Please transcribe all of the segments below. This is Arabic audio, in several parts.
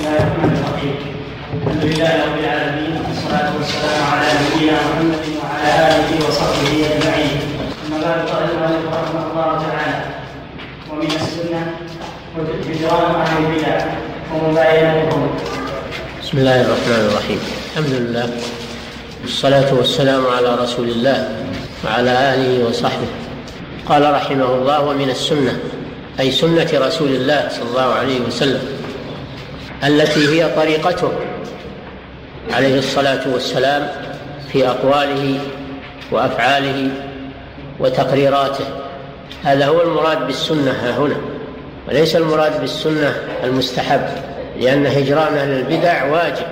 الله الرحمن الرحيم الحمد لله رب العالمين والصلاة والسلام على نبينا محمد وعلى آله وصحبه أجمعين أما بعد قال المؤلف رحمه الله تعالى ومن السنة هجران أهل البدع ومباينتهم بسم الله الرحمن الرحيم الحمد لله والصلاة والسلام على رسول الله وعلى آله وصحبه قال رحمه الله ومن السنة أي سنة رسول الله صلى الله عليه وسلم التي هي طريقته عليه الصلاة والسلام في أقواله وأفعاله وتقريراته. هذا هو المراد بالسنة ها هنا وليس المراد بالسنة المستحب لأن هجران أهل البدع واجب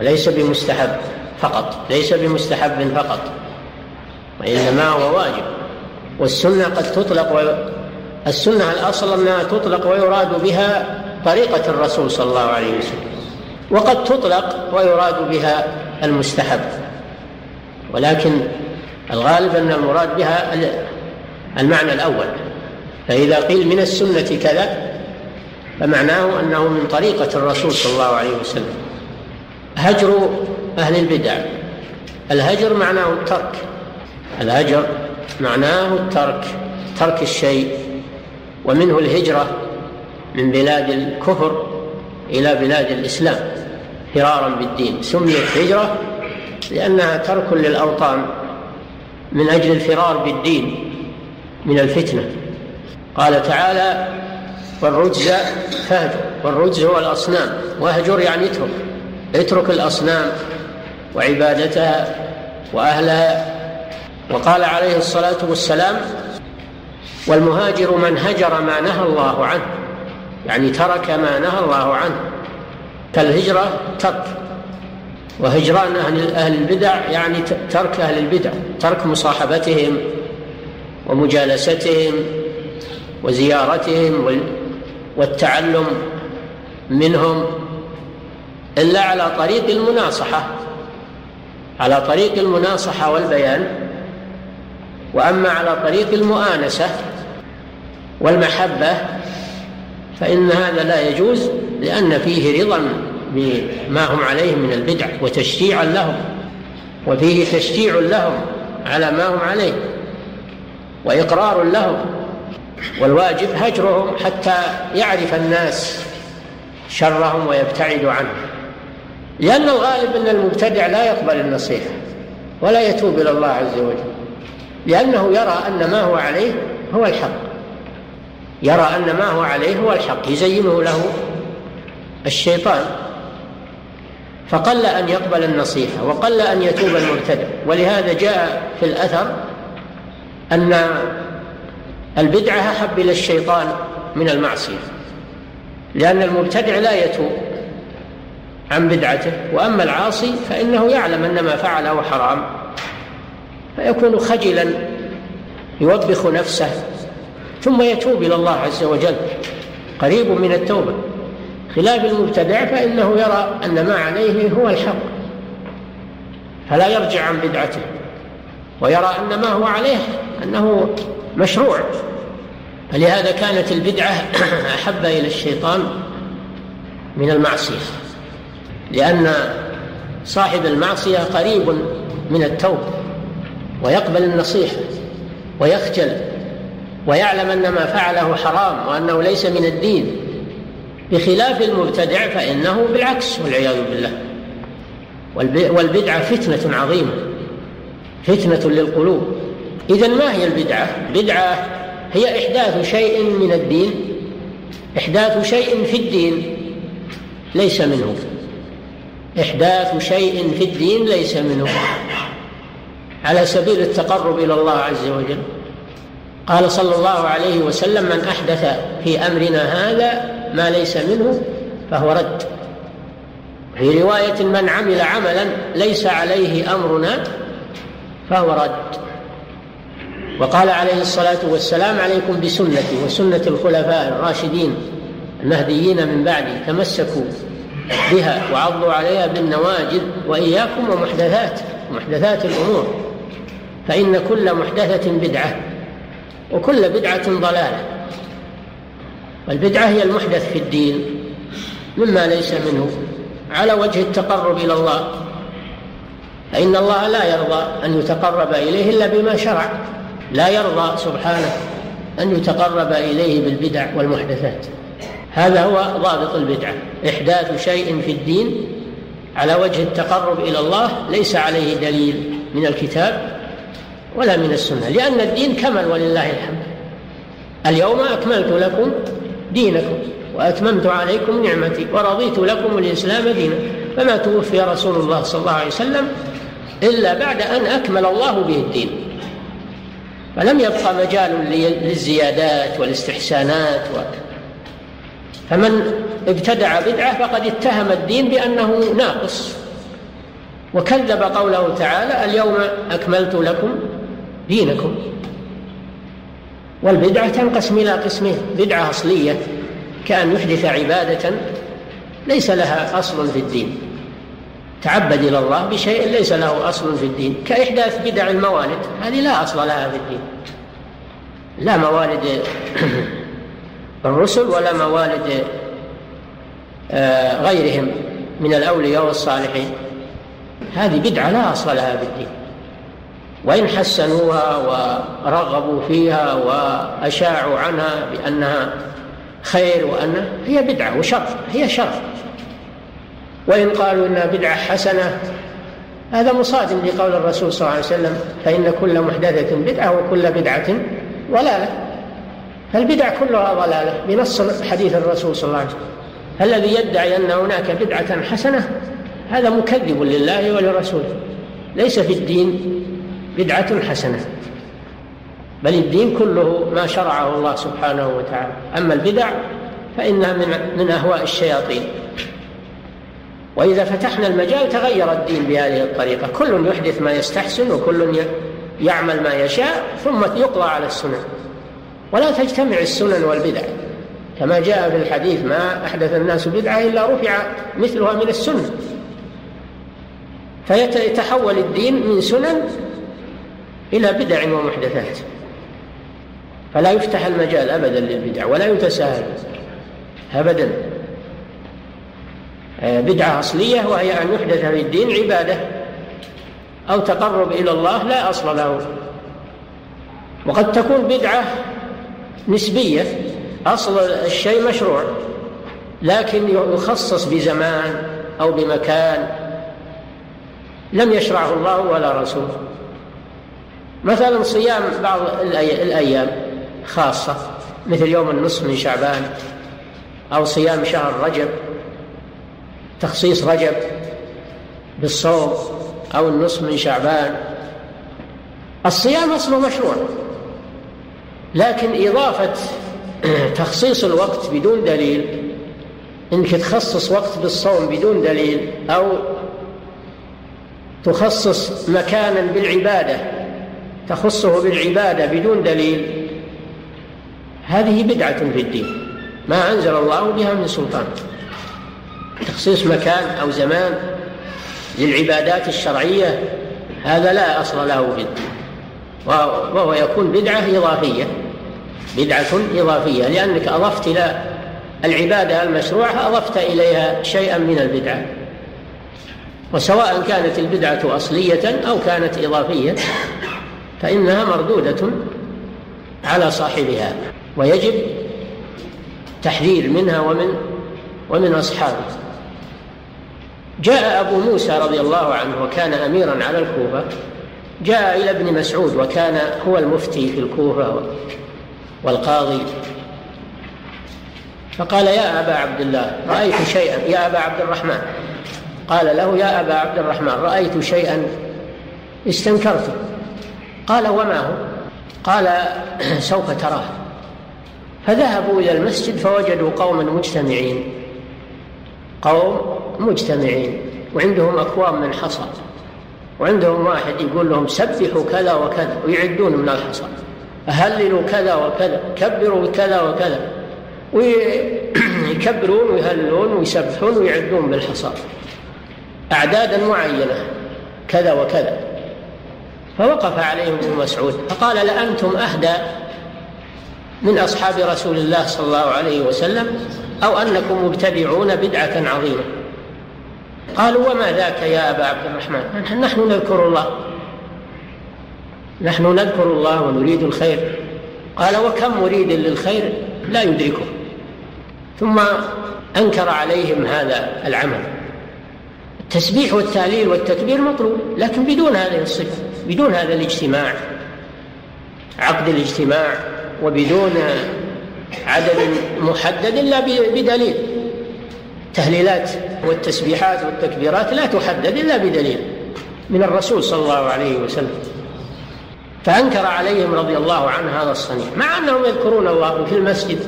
وليس بمستحب فقط ليس بمستحب فقط وإنما هو واجب. والسنة قد تطلق و... السنة الأصل أنها تطلق ويراد بها طريقة الرسول صلى الله عليه وسلم. وقد تطلق ويراد بها المستحب. ولكن الغالب أن المراد بها المعنى الأول. فإذا قيل من السنة كذا فمعناه أنه من طريقة الرسول صلى الله عليه وسلم. هجر أهل البدع. الهجر معناه الترك. الهجر معناه الترك ترك الشيء. ومنه الهجرة. من بلاد الكفر إلى بلاد الإسلام فرارا بالدين. سميت هجرة لأنها ترك للأوطان من أجل الفرار بالدين من الفتنة. قال تعالى والرجز فاهجر والرجز هو الأصنام. واهجر يعني اترك اترك الأصنام وعبادتها وأهلها. وقال عليه الصلاة والسلام والمهاجر من هجر ما نهى الله عنه يعني ترك ما نهى الله عنه. كالهجرة ترك. وهجران أهل, أهل البدع يعني ترك أهل البدع. ترك مصاحبتهم ومجالستهم وزيارتهم والتعلم منهم إلا على طريق المناصحة. على طريق المناصحة والبيان. وأما على طريق المؤانسة والمحبة فإن هذا لا يجوز لأن فيه رضا بما هم عليه من البدع وتشجيعا لهم وفيه تشجيع لهم على ما هم عليه وإقرار لهم والواجب هجرهم حتى يعرف الناس شرهم ويبتعدوا عنهم. لأن الغالب أن المبتدع لا يقبل النصيحة ولا يتوب إلى الله عز وجل لأنه يرى أن ما هو عليه هو الحق. يرى أن ما هو عليه هو الحق يزينه له الشيطان. فقل أن يقبل النصيحة وقل أن يتوب المبتدع ولهذا جاء في الأثر أن البدعة أحب إلى الشيطان من المعصية لأن المبتدع لا يتوب عن بدعته. وأما العاصي فإنه يعلم أن ما فعله حرام فيكون خجلا يوبخ نفسه ثم يتوب إلى الله عز وجل. قريب من التوبة. خلاف المبتدع فإنه يرى أن ما عليه هو الحق. فلا يرجع عن بدعته. ويرى أن ما هو عليه أنه مشروع. فلهذا كانت البدعة أحب إلى الشيطان من المعصية. لأن صاحب المعصية قريب من التوبة. ويقبل النصيحة. ويخجل ويعلم أن ما فعله حرام وأنه ليس من الدين. بخلاف المبتدع فإنه بالعكس والعياذ بالله. والبدعة فتنة عظيمة. فتنة للقلوب. إذا ما هي البدعة؟ بدعة هي إحداث شيء من الدين. إحداث شيء في الدين ليس منه. إحداث شيء في الدين ليس منه. على سبيل التقرب إلى الله عز وجل. قال صلى الله عليه وسلم من أحدث في أمرنا هذا ما ليس منه فهو رد. في رواية من عمل عملا ليس عليه أمرنا فهو رد. وقال عليه الصلاة والسلام عليكم بسنتي وسنة الخلفاء الراشدين المهديين من بعدي تمسكوا بها وعضوا عليها بالنواجذ وإياكم ومحدثات محدثات الأمور. فإن كل محدثة بدعة. وكل بدعة ضلالة. والبدعة هي المحدث في الدين مما ليس منه. على وجه التقرب إلى الله فإن الله لا يرضى أن يتقرب إليه إلا بما شرع. لا يرضى سبحانه أن يتقرب إليه بالبدع والمحدثات. هذا هو ضابط البدعة. إحداث شيء في الدين على وجه التقرب إلى الله ليس عليه دليل من الكتاب ولا من السنة لأن الدين كمل ولله الحمد. اليوم أكملت لكم دينكم وأتممت عليكم نعمتي ورضيت لكم الإسلام دينا. فما توفي رسول الله صلى الله عليه وسلم إلا بعد أن أكمل الله به الدين. فلم يبقى مجال للزيادات والاستحسانات و... فمن ابتدع بدعة فقد اتهم الدين بأنه ناقص. وكذب قوله تعالى اليوم أكملت لكم دينكم. والبدعة تنقسم إلى قسمين بدعة أصلية كأن يحدث عبادة ليس لها أصل في الدين. تعبد إلى الله بشيء ليس له أصل في الدين. كإحداث بدع الموالد هذه لا أصل لها في الدين. لا موالد الرسل ولا موالد آه، غيرهم من الأولياء والصالحين. هذه بدعة لا أصل لها في الدين. وإن حسنوها ورغبوا فيها وأشاعوا عنها بأنها خير وأن هي بدعة وشر هي شر وإن قالوا إنها بدعة حسنة هذا مصادم لقول الرسول صلى الله عليه وسلم فإن كل محدثة بدعة وكل بدعة ضلالة. فالبدع كلها ضلالة بنص حديث الرسول صلى الله عليه وسلم. الذي يدعي أن هناك بدعة حسنة هذا مكذب لله ولرسوله. ليس في الدين. بدعة حسنة. بل الدين كله ما شرعه الله سبحانه وتعالى. أما البدع فإنها من من أهواء الشياطين. وإذا فتحنا المجال تغير الدين بهذه الطريقة. كل يحدث ما يستحسن وكل يعمل ما يشاء ثم يقضى على السنن. ولا تجتمع السنن والبدع. كما جاء في الحديث ما أحدث الناس بدعة إلا رفع مثلها من السنة فيتحول الدين من سنن إلى بدع ومحدثات. فلا يفتح المجال أبدا للبدع ولا يتساهل أبدا. آه، بدعة أصلية وهي أن يحدث في الدين عبادة أو تقرب إلى الله لا أصل له. وقد تكون بدعة نسبية أصل الشيء مشروع لكن يخصص بزمان أو بمكان لم يشرعه الله ولا رسوله. مثلا صيام بعض الأيام خاصة مثل يوم النصف من شعبان أو صيام شهر رجب تخصيص رجب بالصوم أو النصف من شعبان. الصيام أصله مشروع لكن إضافة تخصيص الوقت بدون دليل انك تخصص وقت بالصوم بدون دليل أو تخصص مكانا بالعبادة تخصه بالعبادة بدون دليل. هذه بدعة في الدين. ما أنزل الله بها من سلطان. تخصيص مكان أو زمان للعبادات الشرعية هذا لا أصل له في الدين. وهو يكون بدعة إضافية. بدعة إضافية. لأنك أضفت إلى العبادة المشروعة أضفت إليها شيئا من البدعة. وسواء كانت البدعة أصلية أو كانت إضافية فإنها مردودة على صاحبها ويجب تحذير منها ومن ومن أصحابه جاء أبو موسى رضي الله عنه وكان أميرا على الكوفة جاء إلى ابن مسعود وكان هو المفتي في الكوفة والقاضي. فقال يا أبا عبد الله رأيت شيئا. يا أبا عبد الرحمن. قال له يا أبا عبد الرحمن رأيت شيئا استنكرته. قال وما هو؟ قال سوف تراه. فذهبوا إلى المسجد فوجدوا قوما مجتمعين. قوم مجتمعين. وعندهم أكوام من حصى وعندهم واحد يقول لهم سبحوا كذا وكذا ويعدون من الحصى هللوا كذا وكذا كبروا كذا وكذا. ويكبرون ويهللون ويسبحون ويعدون بالحصى أعدادا معينة كذا وكذا. فوقف عليهم ابن مسعود فقال لأنتم أهدى من أصحاب رسول الله صلى الله عليه وسلم أو أنكم مبتدعون بدعة عظيمة. قالوا وما ذاك يا أبا عبد الرحمن؟ نحن نذكر الله. نحن نذكر الله ونريد الخير. قال وكم مريد للخير؟ لا يدركه. ثم أنكر عليهم هذا العمل. التسبيح والتهليل والتكبير مطلوب لكن بدون هذه الصفة. بدون هذا الاجتماع عقد الاجتماع وبدون عدد محدد إلا بدليل. التهليلات والتسبيحات والتكبيرات لا تحدد إلا بدليل من الرسول صلى الله عليه وسلم. فأنكر عليهم رضي الله عنه هذا الصنيع مع أنهم يذكرون الله في المسجد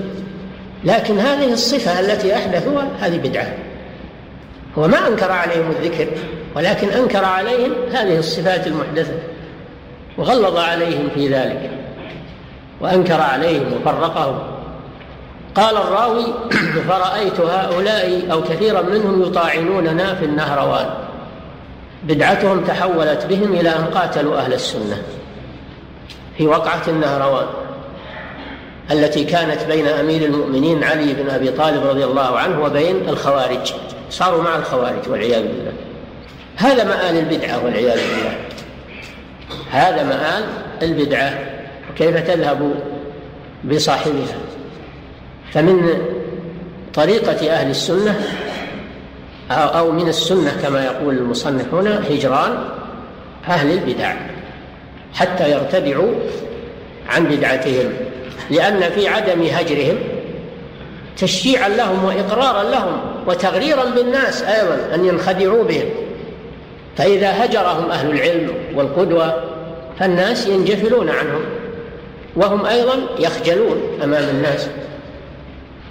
لكن هذه الصفة التي أحدثوها هذه بدعة. هو ما أنكر عليهم الذكر. ولكن أنكر عليهم هذه الصفات المحدثة وغلظ عليهم في ذلك وأنكر عليهم وفرقهم. قال الراوي فرأيت هؤلاء أو كثيرا منهم يطاعنوننا في النهروان. بدعتهم تحولت بهم إلى أن قاتلوا أهل السنة في وقعة النهروان التي كانت بين أمير المؤمنين علي بن أبي طالب رضي الله عنه وبين الخوارج. صاروا مع الخوارج والعياذ بالله. هذا مآل البدعة والعياذ بالله. هذا مآل البدعة وكيف تذهب بصاحبها؟ فمن طريقة أهل السنة أو من السنة كما يقول المصنف هنا هجران أهل البدع حتى يرتدعوا عن بدعتهم لأن في عدم هجرهم تشجيعا لهم وإقرارا لهم وتغريرا بالناس أيضا أن ينخدعوا بهم. فإذا هجرهم أهل العلم والقدوة فالناس ينجفلون عنهم وهم أيضا يخجلون أمام الناس.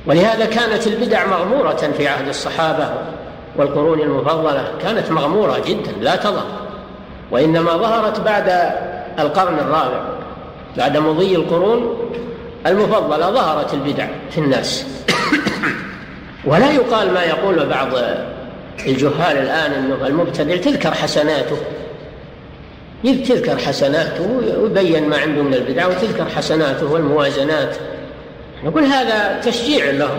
ولهذا كانت البدع مغمورة في عهد الصحابة والقرون المفضلة كانت مغمورة جدا لا تظهر. وإنما ظهرت بعد القرن الرابع بعد مضي القرون المفضلة ظهرت البدع في الناس. ولا يقال ما يقول بعض الجهال الآن أنه المبتدع تذكر حسناته. تذكر حسناته ويبين ما عنده من البدع وتذكر حسناته والموازنات. نقول هذا تشجيع له.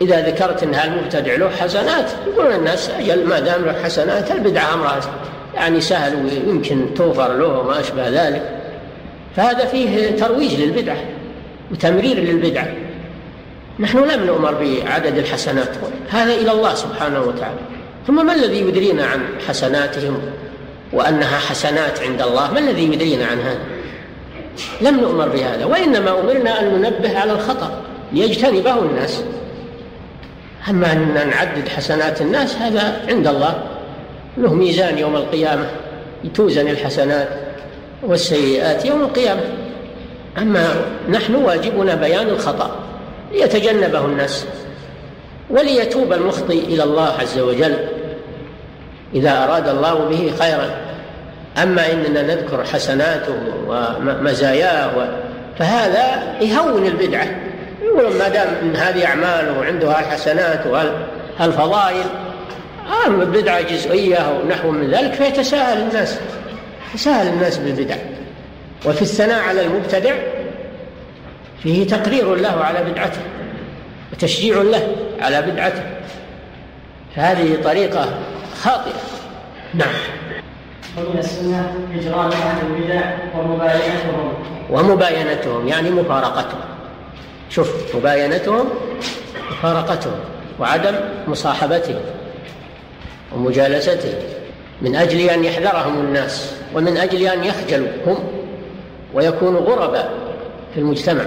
إذا ذكرت أن المبتدع له حسنات يقولون الناس أجل ما دام له حسنات البدعة أمرها يعني سهل ويمكن توفر له وما أشبه ذلك. فهذا فيه ترويج للبدعة وتمرير للبدعة. نحن لم نؤمر بعدد الحسنات هذا إلى الله سبحانه وتعالى. ثم ما الذي يدرينا عن حسناتهم وأنها حسنات عند الله؟ ما الذي يدرينا عن هذا لم نؤمر بهذا وإنما أمرنا أن ننبه على الخطأ ليجتنبه الناس. أما أن نعدد حسنات الناس هذا عند الله. له ميزان يوم القيامة توزن الحسنات والسيئات يوم القيامة. أما نحن واجبنا بيان الخطأ. ليتجنبه الناس وليتوب المخطئ إلى الله عز وجل إذا أراد الله به خيرا. أما إننا نذكر حسناته ومزاياه فهذا يهون البدعة. يقول ما دام من هذه أعمال وعنده الحسنات والفضائل أما بدعة جزئية أو نحو من ذلك فيتساهل الناس يتساهل الناس بالبدع. وفي الثناء على المبتدع فيه تقرير له على بدعته وتشجيع له على بدعته. فهذه طريقة خاطئة. نعم. ومن السنة إجرام أهل البدع ومباينتهم. ومباينتهم يعني مفارقتهم. شوف مباينتهم مفارقتهم وعدم مصاحبتهم ومجالستهم من أجل أن يحذرهم الناس ومن أجل أن يخجلوا هم ويكونوا غرباء في المجتمع.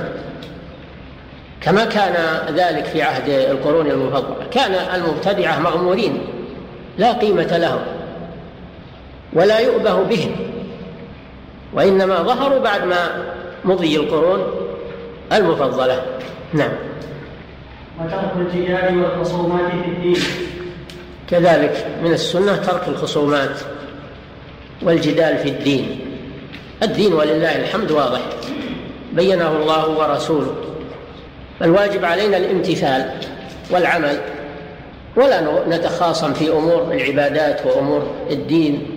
كما كان ذلك في عهد القرون المفضلة. كان المبتدعة مغمورين لا قيمة لهم ولا يؤبه بهم وإنما ظهروا بعد ما مضي القرون المفضلة. نعم. وترك الجدال والخصومات في الدين. كذلك من السنة ترك الخصومات والجدال في الدين. الدين ولله الحمد واضح. بينه الله ورسوله. فالواجب علينا الامتثال والعمل ولا نتخاصم في أمور العبادات وأمور الدين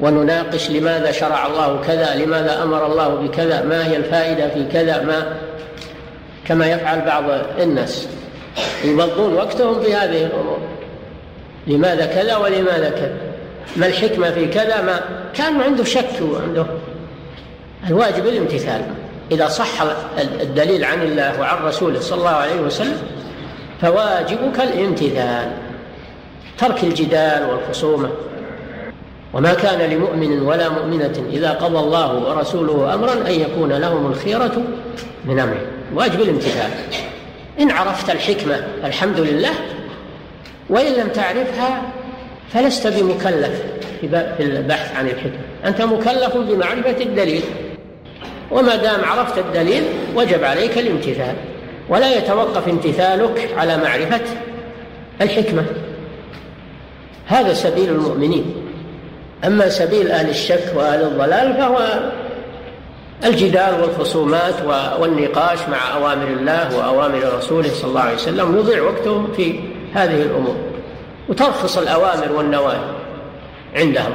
ونناقش لماذا شرع الله كذا لماذا أمر الله بكذا ما هي الفائدة في كذا ما كما يفعل بعض الناس. يبضون وقتهم في هذه الأمور. لماذا كذا ولماذا كذا؟ ما الحكمة في كذا ما كان عنده شك وعنده الواجب الامتثال. إذا صح الدليل عن الله وعن رسوله صلى الله عليه وسلم فواجبك الامتثال ترك الجدال والخصومة. وما كان لمؤمن ولا مؤمنة إذا قضى الله ورسوله أمرا أن يكون لهم الخيرة من أمره. واجب الامتثال. إن عرفت الحكمة الحمد لله وإن لم تعرفها فلست بمكلف في البحث عن الحكمة. أنت مكلف بمعرفة الدليل. وما دام عرفت الدليل وجب عليك الامتثال. ولا يتوقف امتثالك على معرفة الحكمة. هذا سبيل المؤمنين. أما سبيل أهل الشك وأهل الضلال فهو الجدال والخصومات والنقاش مع أوامر الله وأوامر رسوله صلى الله عليه وسلم يضيع وقتهم في هذه الأمور. وترخص الأوامر والنواهي عندهم.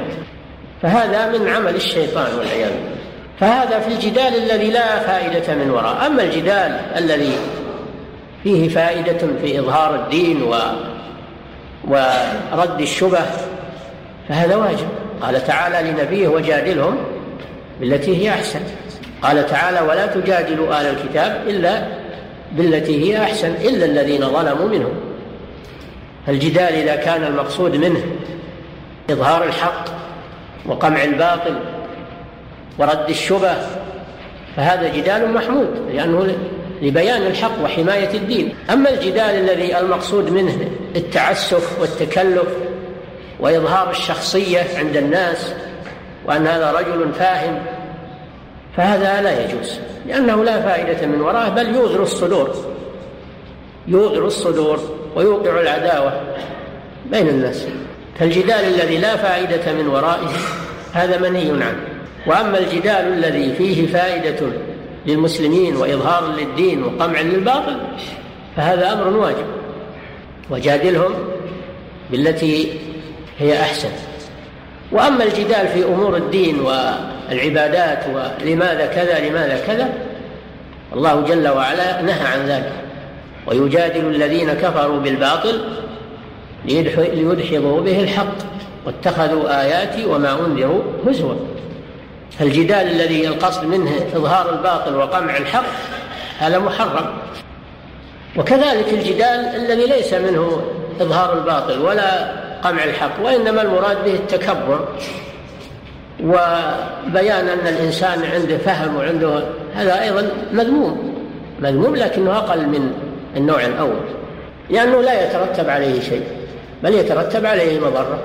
فهذا من عمل الشيطان والعياذ بالله. فهذا في الجدال الذي لا فائدة من وراء. أما الجدال الذي فيه فائدة في إظهار الدين و ورد الشبه فهذا واجب. قال تعالى لنبيه وجادلهم بالتي هي أحسن. قال تعالى ولا تجادلوا أهل الكتاب إلا بالتي هي أحسن إلا الذين ظلموا منهم. الجدال إذا كان المقصود منه إظهار الحق وقمع الباطل ورد الشبه فهذا جدال محمود لأنه لبيان الحق وحماية الدين. أما الجدال الذي المقصود منه التعسف والتكلف وإظهار الشخصية عند الناس وأن هذا رجل فاهم فهذا لا يجوز لأنه لا فائدة من ورائه بل يوغر الصدور يوغر الصدور ويوقع العداوة بين الناس. فالجدال الذي لا فائدة من ورائه هذا منهي عنه. وأما الجدال الذي فيه فائدة للمسلمين وإظهار للدين وقمع للباطل فهذا أمر واجب. وجادلهم بالتي هي أحسن. وأما الجدال في أمور الدين والعبادات ولماذا كذا لماذا كذا الله جل وعلا نهى عن ذلك. ويجادل الذين كفروا بالباطل ليدحضوا به الحق. واتخذوا آياتي وما أنذروا هزوا. فالجدال الذي القصد منه إظهار الباطل وقمع الحق هذا محرم. وكذلك الجدال الذي ليس منه إظهار الباطل ولا قمع الحق وإنما المراد به التكبر. وبيان أن الإنسان عنده فهم وعنده هذا أيضا مذموم مذموم لكنه أقل من النوع الأول لأنه لا يترتب عليه شيء بل يترتب عليه مضرة.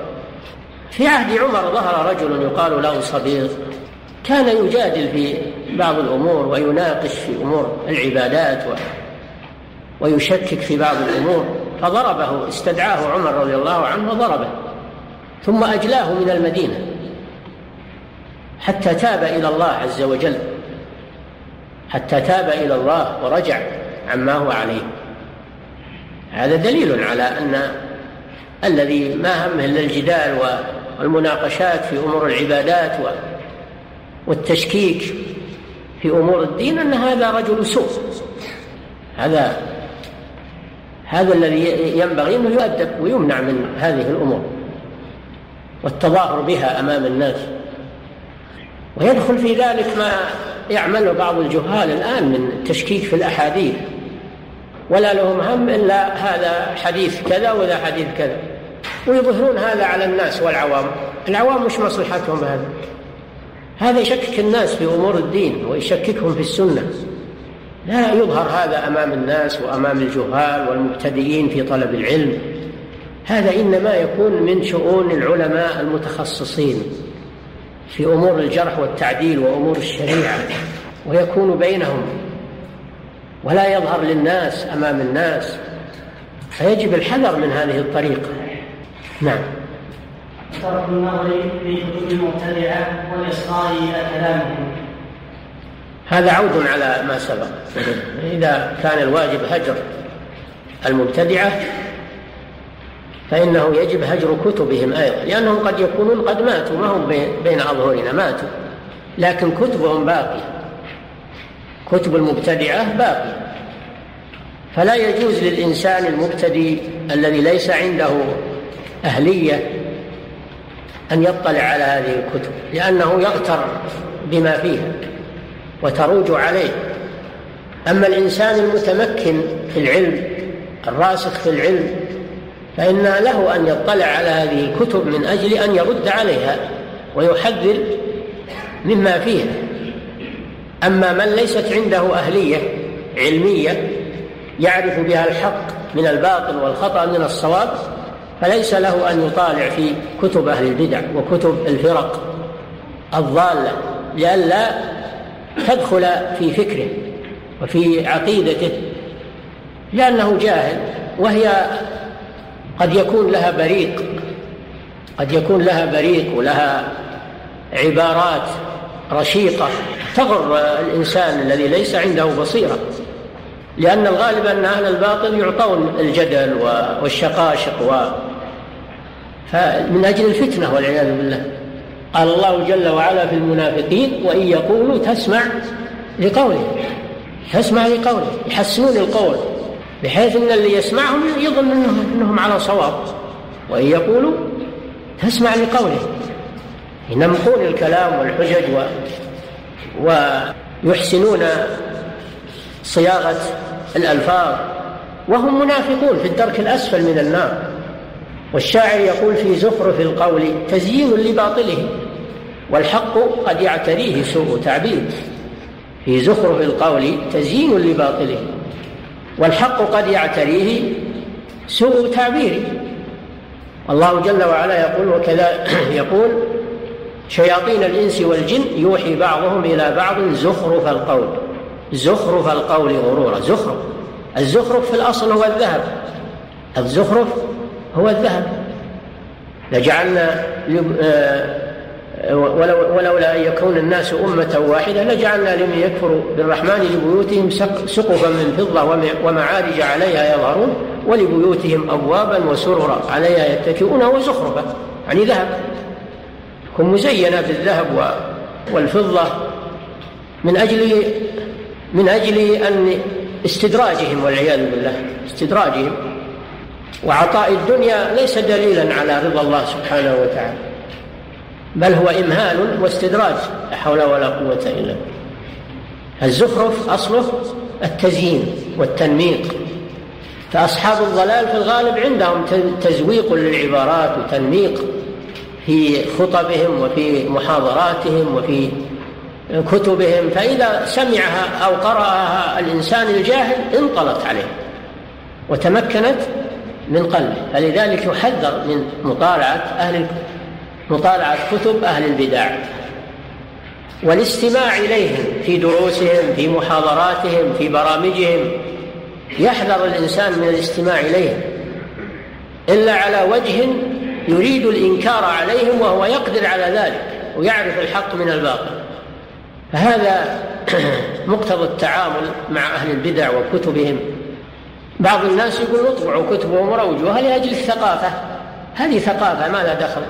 في عهد عمر ظهر رجل يقال له صبيغ كان يجادل في بعض الأمور ويناقش في أمور العبادات و ويشكك في بعض الأمور فضربه استدعاه عمر رضي الله عنه وضربه ثم أجلاه من المدينة حتى تاب إلى الله عز وجل حتى تاب إلى الله ورجع عما هو عليه. هذا دليل على أن الذي ما همه إلا الجدال والمناقشات في أمور العبادات والتشكيك في أمور الدين أن هذا رجل سوء. هذا هذا الذي ينبغي أنه يؤدب ويمنع من هذه الأمور والتظاهر بها أمام الناس. ويدخل في ذلك ما يعمله بعض الجهال الآن من التشكيك في الأحاديث. ولا لهم هم إلا هذا حديث كذا وذا حديث كذا. ويظهرون هذا على الناس والعوام. العوام مش مصلحتهم هذا هذا يشكك الناس في أمور الدين ويشككهم في السنة. لا يظهر هذا أمام الناس وأمام الجهال والمبتدئين في طلب العلم. هذا إنما يكون من شؤون العلماء المتخصصين في أمور الجرح والتعديل وأمور الشريعة ويكون بينهم. ولا يظهر للناس أمام الناس. فيجب الحذر من هذه الطريقة. نعم. ترك النظر في كتب المبتدعة والإصغاء إلى كلامهم. هذا عود على ما سبق. إذا كان الواجب هجر المبتدعة فإنه يجب هجر كتبهم أيضا لأنهم قد يكونون قد ماتوا ما هم بين أظهرنا ماتوا. لكن كتبهم باقية كتب المبتدعة باقية فلا يجوز للإنسان المبتدئ الذي ليس عنده أهلية أن يطلع على هذه الكتب لأنه يغتر بما فيها وتروج عليه. أما الإنسان المتمكن في العلم الراسخ في العلم فإن له أن يطلع على هذه الكتب من أجل أن يرد عليها ويحذر مما فيها. أما من ليست عنده أهلية علمية يعرف بها الحق من الباطل والخطأ من الصواب فليس له أن يطالع في كتب أهل البدع وكتب الفرق الضالة لئلا تدخل في فكره وفي عقيدته لأنه جاهل وهي قد يكون لها بريق قد يكون لها بريق ولها عبارات رشيقة تغر الإنسان الذي ليس عنده بصيرة لأن الغالب أن أهل الباطل يعطون الجدل والشقاشق فمن أجل الفتنة والعياذ بالله. قال الله جل وعلا في المنافقين وإن يقولوا تسمع لقوله. تسمع لقوله يحسنون القول بحيث أن اللي يسمعهم يظن أنهم, إنهم على صواب. وإن يقولوا تسمع لقوله. ينمقون الكلام والحجج و ويحسنون صياغة الألفاظ. وهم منافقون في الدرك الأسفل من النار. والشاعر يقول في زخرف القول تزيين لباطله والحق قد يعتريه سوء تعبير. في زخرف القول تزيين لباطله والحق قد يعتريه سوء تعبير. الله جل وعلا يقول وكذا يقول شياطين الإنس والجن يوحي بعضهم إلى بعض زخرف القول. زخرف القول غرورا زخرف. الزخرف في الأصل هو الذهب. الزخرف هو الذهب. لجعلنا آه، ولو ولولا أن يكون الناس أمة واحدة لجعلنا لمن يكفر بالرحمن لبيوتهم سقفا من فضة ومعارج عليها يظهرون ولبيوتهم أبوابا وسررا عليها يتكئون وزخرفا. يعني ذهب. تكون مزينة بالذهب والفضة من أجل من أجل أن استدراجهم والعياذ بالله. استدراجهم. وعطاء الدنيا ليس دليلا على رضا الله سبحانه وتعالى بل هو إمهال واستدراج لا حول ولا قوة إلا بالله. الزخرف أصله التزيين والتنميق. فأصحاب الضلال في الغالب عندهم تزويق للعبارات وتنميق في خطبهم وفي محاضراتهم وفي كتبهم. فإذا سمعها أو قرأها الإنسان الجاهل انطلت عليه وتمكنت من قلبه فلذلك يحذر من مطالعة أهل مطالعة كتب أهل البدع. والاستماع إليهم في دروسهم في محاضراتهم في برامجهم. يحذر الإنسان من الاستماع إليهم. إلا على وجه يريد الإنكار عليهم وهو يقدر على ذلك ويعرف الحق من الباطل. فهذا مقتضى التعامل مع أهل البدع وكتبهم. بعض الناس يقول اطبعوا كتبهم وروجوها لأجل الثقافة؟ هذه ثقافة ما لها دخل.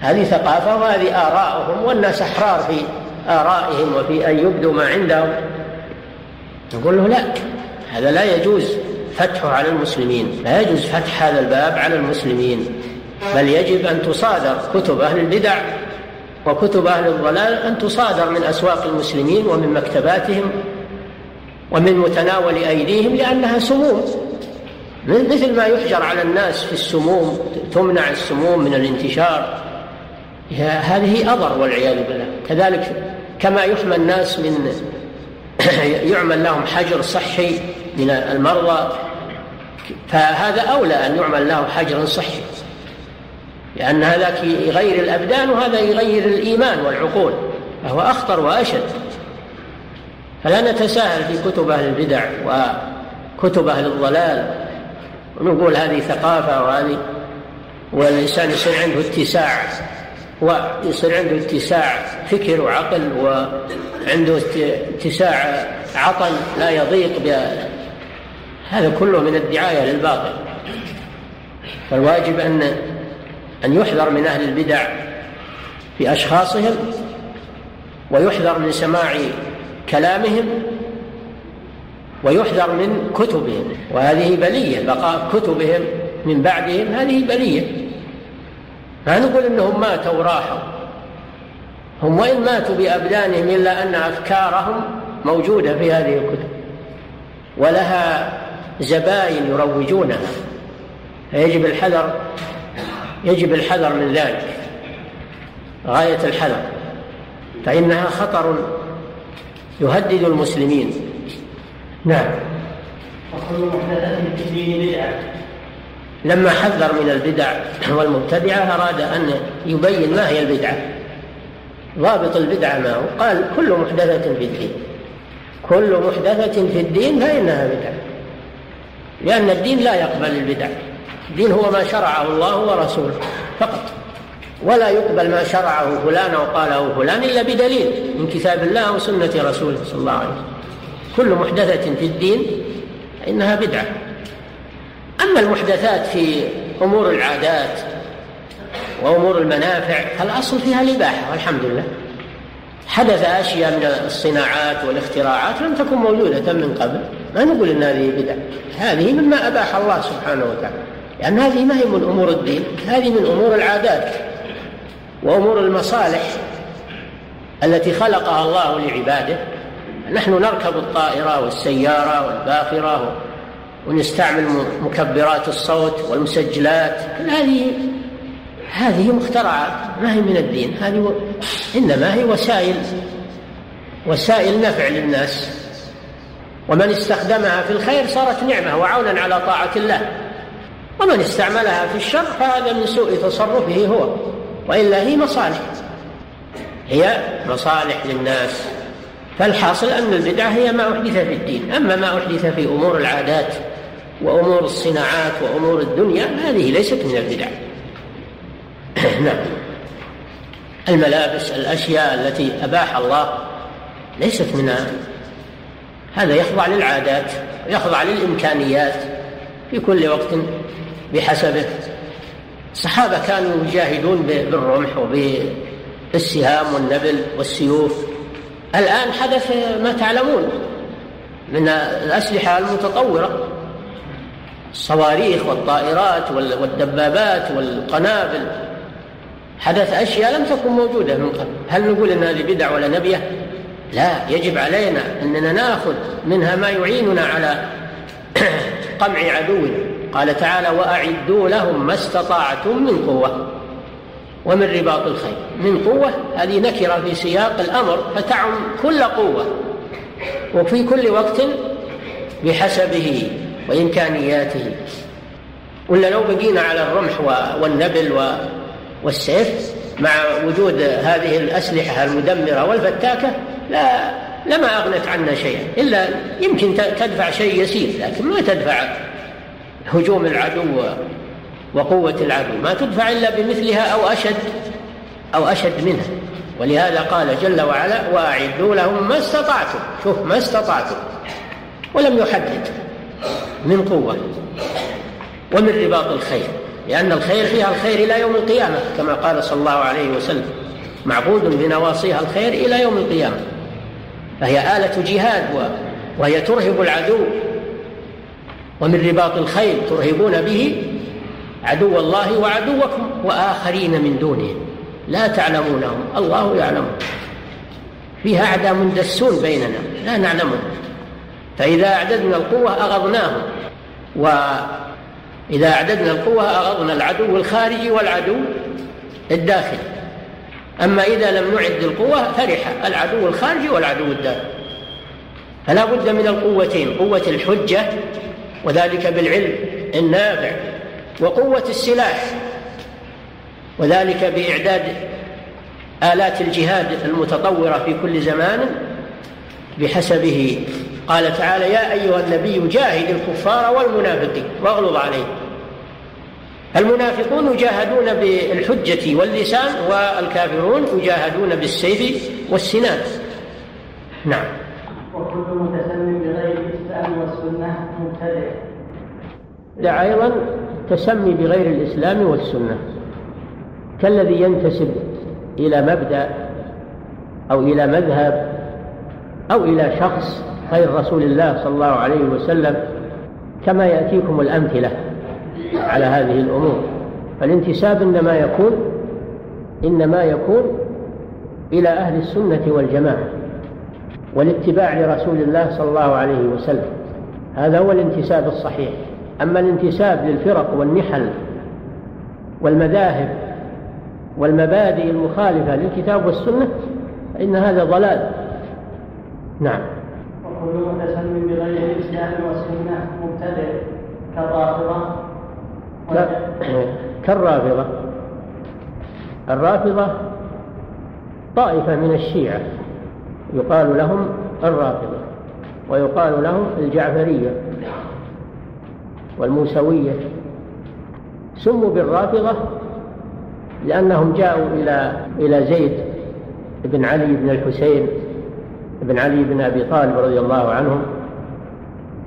هذه ثقافة وهذه آراءهم والناس أحرار في آرائهم وفي أن يبدوا ما عندهم. نقول له لا هذا لا يجوز فتحه على المسلمين. لا يجوز فتح هذا الباب على المسلمين. بل يجب أن تصادر كتب أهل البدع وكتب أهل الضلال أن تصادر من أسواق المسلمين ومن مكتباتهم ومن متناول أيديهم لأنها سموم. مثل ما يحجر على الناس في السموم تمنع السموم من الانتشار. هذه أضر والعياذ بالله. كذلك كما يحمى الناس من يعمل لهم حجر صحي من المرضى فهذا أولى أن يعمل له حجر صحي. لأن هذا يغير الأبدان وهذا يغير الإيمان والعقول فهو أخطر وأشد. فلا نتساهل في كتب أهل البدع وكتب أهل الضلال ونقول هذه ثقافة وهذه والإنسان يصير عنده اتساع ويصير عنده اتساع فكر وعقل وعنده اتساع عطن لا يضيق هذا كله من الدعاية للباطل. فالواجب أن أن يحذر من أهل البدع في أشخاصهم ويحذر من سماع كلامهم ويحذر من كتبهم وهذه بلية بقاء كتبهم من بعدهم هذه بلية. ما نقول إنهم ماتوا وراحوا. هم وإن ماتوا بأبدانهم إلا أن أفكارهم موجودة في هذه الكتب. ولها زباين يروجونها. فيجب الحذر يجب الحذر من ذلك. غاية الحذر. فإنها خطر يهدد المسلمين. نعم. وكل محدثة في الدين بدعة. لما حذر من البدع والمبتدعة أراد أن يبين ما هي البدعة. ضابط البدعة ما هو؟ قال كل محدثة في الدين. كل محدثة في الدين فإنها بدعة. لأن الدين لا يقبل البدع. الدين هو ما شرعه الله ورسوله فقط. ولا يقبل ما شرعه فلان أو قاله فلان إلا بدليل من كتاب الله وسنة رسوله صلى الله عليه وسلم. كل محدثة في الدين فإنها بدعة. أما المحدثات في أمور العادات وأمور المنافع فالأصل فيها الإباحة والحمد لله. حدث أشياء من الصناعات والاختراعات لم تكن موجودة من قبل. ما نقول إن هذه بدع هذه مما أباح الله سبحانه وتعالى. لأن هذه ما هي من أمور الدين هذه من أمور العادات. وأمور المصالح التي خلقها الله لعباده. نحن نركب الطائرة والسيارة والباخرة ونستعمل مكبرات الصوت والمسجلات. كل هذه هذه مخترعات ما هي من الدين. هذه. إنما هي وسائل وسائل نفع للناس. ومن استخدمها في الخير صارت نعمة وعونا على طاعة الله. ومن استعملها في الشر فهذا من سوء تصرفه هو. وإلا هي مصالح. هي مصالح للناس. فالحاصل أن البدعة هي ما أحدث في الدين. أما ما أحدث في أمور العادات وأمور الصناعات وأمور الدنيا هذه ليست من البدع. نعم. الملابس الأشياء التي أباح الله ليست من هذا يخضع للعادات ويخضع للإمكانيات في كل وقت بحسبه. الصحابة كانوا يجاهدون بالرمح وبالسهام والنبل والسيوف. الآن حدث ما تعلمون من الأسلحة المتطورة. الصواريخ والطائرات والدبابات والقنابل. حدث أشياء لم تكن موجودة من قبل. هل نقول أن هذه بدع ولا نبية؟ لا يجب علينا أننا نأخذ منها ما يعيننا على قمع عدونا. قال تعالى وأعدوا لهم ما استطاعتم من قوة ومن رباط الخيل من قوة هذه نكرة في سياق الأمر فتعم كل قوة. وفي كل وقت بحسبه وإمكانياته. ولا لو بقينا على الرمح والنبل والسيف مع وجود هذه الأسلحة المدمرة والفتاكة لا لما أغنت عنا شيئا. إلا يمكن تدفع شيء يسير لكن ما تدفع هجوم العدو وقوة العدو. ما تدفع إلا بمثلها أو أشد أو أشد منها. ولهذا قال جل وعلا وأعدوا لهم ما استطعتم. شوف ما استطعتم. ولم يحدد. من قوة. ومن رباط الخير. لأن الخير فيها الخير إلى يوم القيامة كما قال صلى الله عليه وسلم. معقود بنواصيها الخير إلى يوم القيامة. فهي آلة جهاد وهي ترهب العدو. ومن رباط الخيل ترهبون به عدو الله وعدوكم وآخرين من دونهم لا تعلمونهم. الله يعلمهم فيها أعداء مندسون بيننا. لا نعلمهم. فإذا أعددنا القوة أغضناهم. وإذا أعددنا القوة أغضنا العدو الخارجي والعدو الداخلي. أما إذا لم نعد القوة فرح العدو الخارجي والعدو الداخلي. فلا بد من القوتين. قوة الحجة وذلك بالعلم النافع وقوة السلاح وذلك بإعداد آلات الجهاد المتطورة في كل زمان بحسبه. قال تعالى يا أيها النبي جاهد الكفار والمنافقين واغلظ عليهم المنافقون يجاهدون بالحجة واللسان والكافرون يجاهدون بالسيف والسنان. نعم. وكل متسمي بغير الإسلام والسنة دع أيضا تسمي بغير الإسلام والسنة كالذي ينتسب إلى مبدأ أو إلى مذهب أو إلى شخص غير رسول الله صلى الله عليه وسلم كما يأتيكم الأمثلة على هذه الأمور. فالانتساب إنما يكون إنما يكون إلى أهل السنة والجماعة والاتباع لرسول الله صلى الله عليه وسلم. هذا هو الانتساب الصحيح. أما الانتساب للفرق والنحل والمذاهب والمبادئ المخالفة للكتاب والسنة فإن هذا ضلال. نعم. وكل متسم بغير الإسلام والسنة مبتدع كالرافضة. كالرافضة. الرافضة طائفة من الشيعة يقال لهم الرافضة. ويقال لهم الجعفرية والموسوية. سموا بالرافضة لأنهم جاءوا إلى إلى زيد بن علي بن الحسين بن علي بن أبي طالب رضي الله عنهم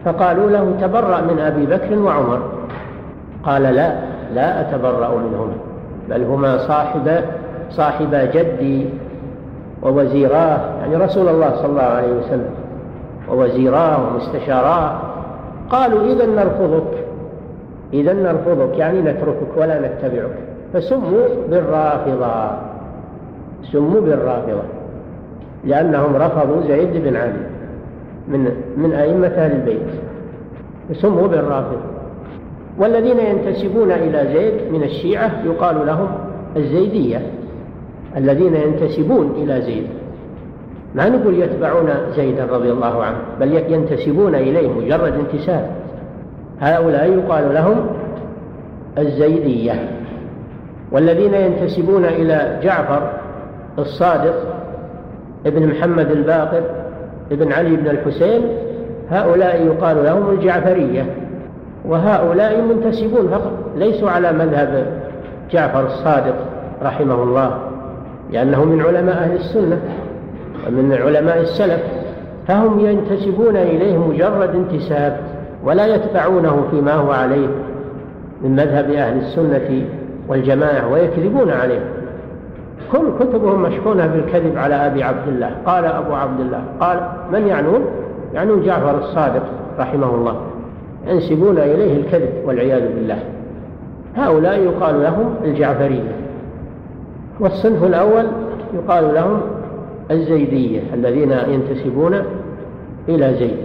فقالوا له تبرأ من أبي بكر وعمر. قال لا لا أتبرأ منهما بل هما صاحب صاحب جدي ووزيراه يعني رسول الله صلى الله عليه وسلم. ووزيراه ومستشاراه. قالوا إذا نرفضك. إذا نرفضك يعني نتركك ولا نتبعك. فسموا بالرافضة. سموا بالرافضة. لأنهم رفضوا زيد بن علي من من أئمة أهل البيت. سموا بالرافضة. والذين ينتسبون إلى زيد من الشيعة يقال لهم الزيدية. الذين ينتسبون إلى زيد. ما نقول يتبعون زيدا رضي الله عنه بل ينتسبون إليه مجرد انتساب. هؤلاء يقال لهم الزيدية. والذين ينتسبون إلى جعفر الصادق ابن محمد الباقر ابن علي بن الحسين هؤلاء يقال لهم الجعفرية. وهؤلاء منتسبون فقط ليسوا على مذهب جعفر الصادق رحمه الله لأنه من علماء أهل السنة. ومن علماء السلف فهم ينتسبون إليه مجرد انتساب ولا يتبعونه فيما هو عليه من مذهب أهل السنة والجماعة ويكذبون عليه. كل كتبهم مشحونة بالكذب على أبي عبد الله. قال أبو عبد الله قال من يعنون؟ يعنون جعفر الصادق رحمه الله. ينسبون إليه الكذب والعياذ بالله. هؤلاء يقال لهم الجعفرية. والصنف الأول يقال لهم الزيدية الذين ينتسبون إلى زيد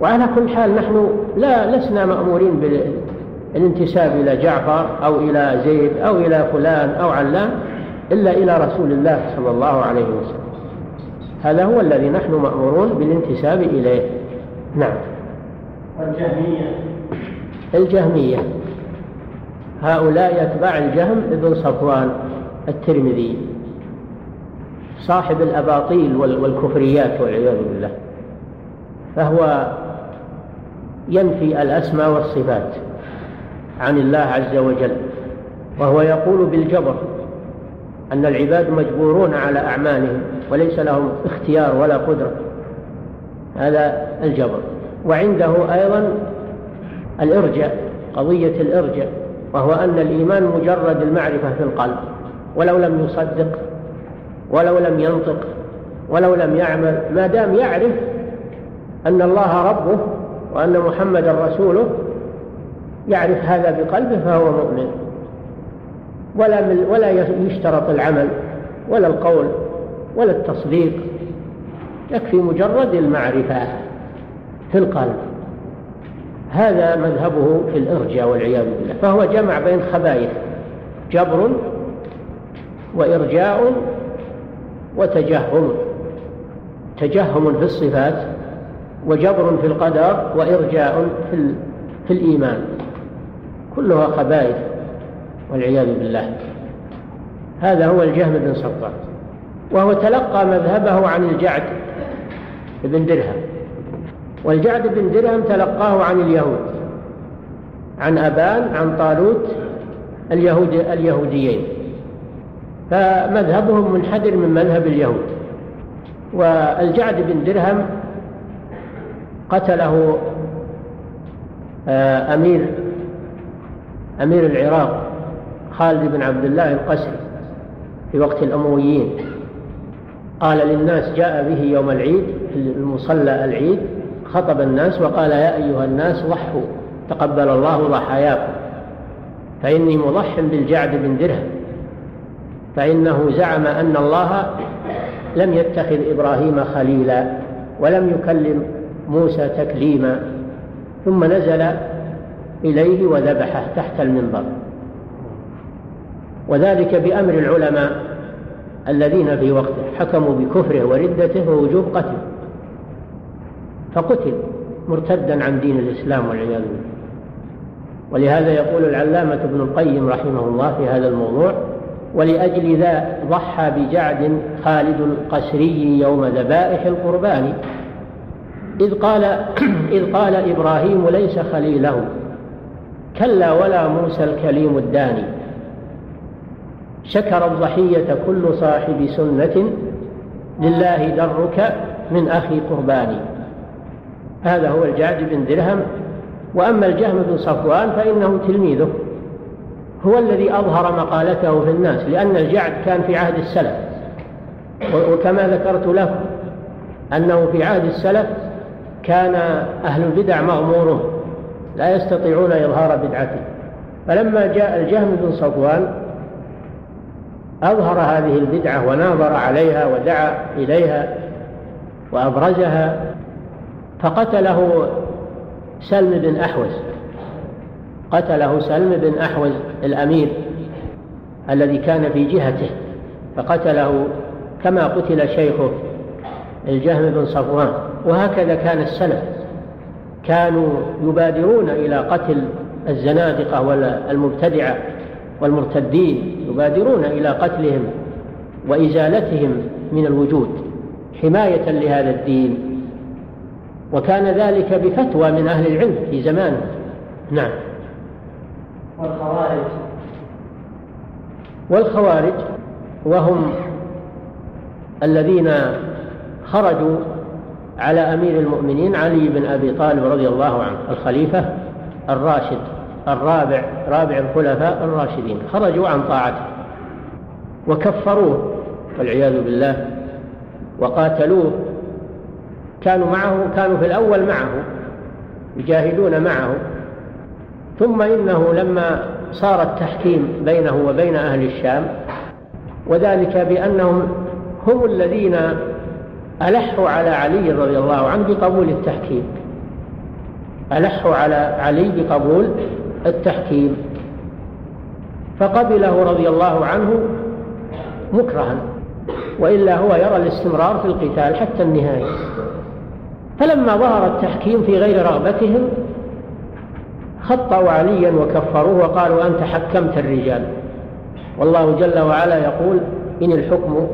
وعلى كل حال نحن لا لسنا مأمورين بالانتساب إلى جعفر أو إلى زيد أو إلى فلان أو علان إلا إلى رسول الله صلى الله عليه وسلم. هذا هو الذي نحن مأمورون بالانتساب إليه. نعم. والجهمية. الجهمية. هؤلاء يتبع الجهم ابن صفوان الترمذي. صاحب الأباطيل والكفريات والعياذ بالله. فهو ينفي الأسماء والصفات عن الله عز وجل وهو يقول بالجبر أن العباد مجبورون على أعمالهم وليس لهم اختيار ولا قدرة. هذا الجبر. وعنده أيضا الإرجاء قضية الإرجاء وهو أن الإيمان مجرد المعرفة في القلب ولو لم يصدق ولو لم ينطق ولو لم يعمل ما دام يعرف أن الله ربه وأن محمدا رسوله يعرف هذا بقلبه فهو مؤمن. ولا ولا يشترط العمل ولا القول ولا التصديق. يكفي مجرد المعرفة في القلب. هذا مذهبه في الإرجاء والعياذ بالله. فهو جمع بين خبائث جبر وإرجاء وتجهم. تجهم في الصفات وجبر في القدر وإرجاء في, في الإيمان. كلها خبائث والعياذ بالله. هذا هو الجهم بن صفار وهو تلقى مذهبه عن الجعد بن درهم. والجعد بن درهم تلقاه عن اليهود. عن أبان عن طالوت اليهود اليهوديين. فمذهبهم منحدر من مذهب اليهود. والجعد بن درهم قتله آه، أمير أمير العراق خالد بن عبد الله القسري في وقت الأمويين. قال للناس جاء به يوم العيد المصلى العيد خطب الناس وقال يا أيها الناس ضحوا تقبل الله ضحاياكم فإني مضح بالجعد بن درهم. فإنه زعم أن الله لم يتخذ إبراهيم خليلا ولم يكلم موسى تكليما ثم نزل إليه وذبحه تحت المنبر. وذلك بأمر العلماء الذين في وقته حكموا بكفره وردته ووجوب قتله. فقتل مرتدا عن دين الإسلام والعياذ بالله. ولهذا يقول العلامة ابن القيم رحمه الله في هذا الموضوع ولأجل ذا ضحى بجعد خالد القسري يوم ذبائح القربان. إذ قال إذ قال إبراهيم ليس خليله كلا ولا موسى الكليم الداني. شكر الضحية كل صاحب سنة لله درك من أخي قرباني. هذا هو الجعد بن درهم. وأما الجهم بن صفوان فإنه تلميذه. هو الذي أظهر مقالته في الناس لأن الجعد كان في عهد السلف. وكما ذكرت لكم أنه في عهد السلف كان أهل البدع مغمورون لا يستطيعون إظهار بدعته. فلما جاء الجهم بن صفوان أظهر هذه البدعة وناظر عليها ودعا إليها وأبرزها فقتله سلم بن أحوز. قتله سلم بن أحوز الأمير الذي كان في جهته فقتله كما قتل شيخه الجهم بن صفوان. وهكذا كان السلف. كانوا يبادرون إلى قتل الزنادقة والمبتدعة والمرتدين يبادرون إلى قتلهم وإزالتهم من الوجود حماية لهذا الدين. وكان ذلك بفتوى من أهل العلم في زمانه. نعم. والخوارج. والخوارج وهم الذين خرجوا على أمير المؤمنين علي بن أبي طالب رضي الله عنه الخليفة الراشد الرابع رابع الخلفاء الراشدين خرجوا عن طاعته وكفروه والعياذ بالله وقاتلوه. كانوا معه كانوا في الأول معه يجاهدون معه ثم إنه لما صار التحكيم بينه وبين أهل الشام وذلك بأنهم هم الذين ألحوا على علي رضي الله عنه بقبول التحكيم. ألحوا على علي بقبول التحكيم. فقبله رضي الله عنه مكرها وإلا هو يرى الاستمرار في القتال حتى النهاية. فلما ظهر التحكيم في غير رغبتهم خطأوا عليا وكفروه وقالوا أنت حكمت الرجال. والله جل وعلا يقول إن الحكم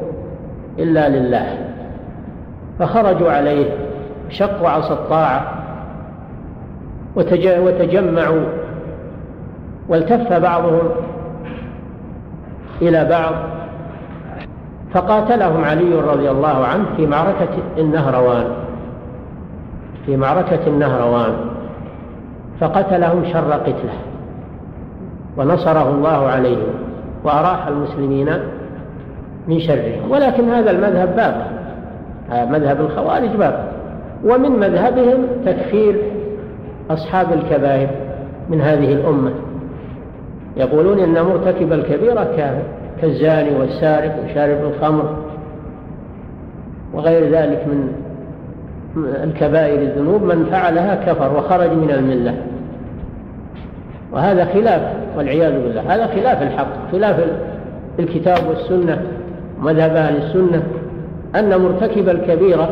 إلا لله. فخرجوا عليه شقوا عصا الطاعة وتجمعوا والتف بعضهم إلى بعض فقاتلهم علي رضي الله عنه في معركة النهروان. في معركة النهروان. فقتلهم شر قتله ونصره الله عليهم وأراح المسلمين من شرهم ولكن هذا المذهب باقي مذهب الخوارج باقي ومن مذهبهم تكفير أصحاب الكبائر من هذه الأمة. يقولون إن مرتكب الكبيرة كافر كالزاني والسارق وشارب الخمر وغير ذلك من الكبائر الذنوب من فعلها كفر وخرج من الملة. وهذا خلاف والعياذ بالله هذا خلاف الحق خلاف الكتاب والسنة مذهب أهل السنة. أن مرتكب الكبيرة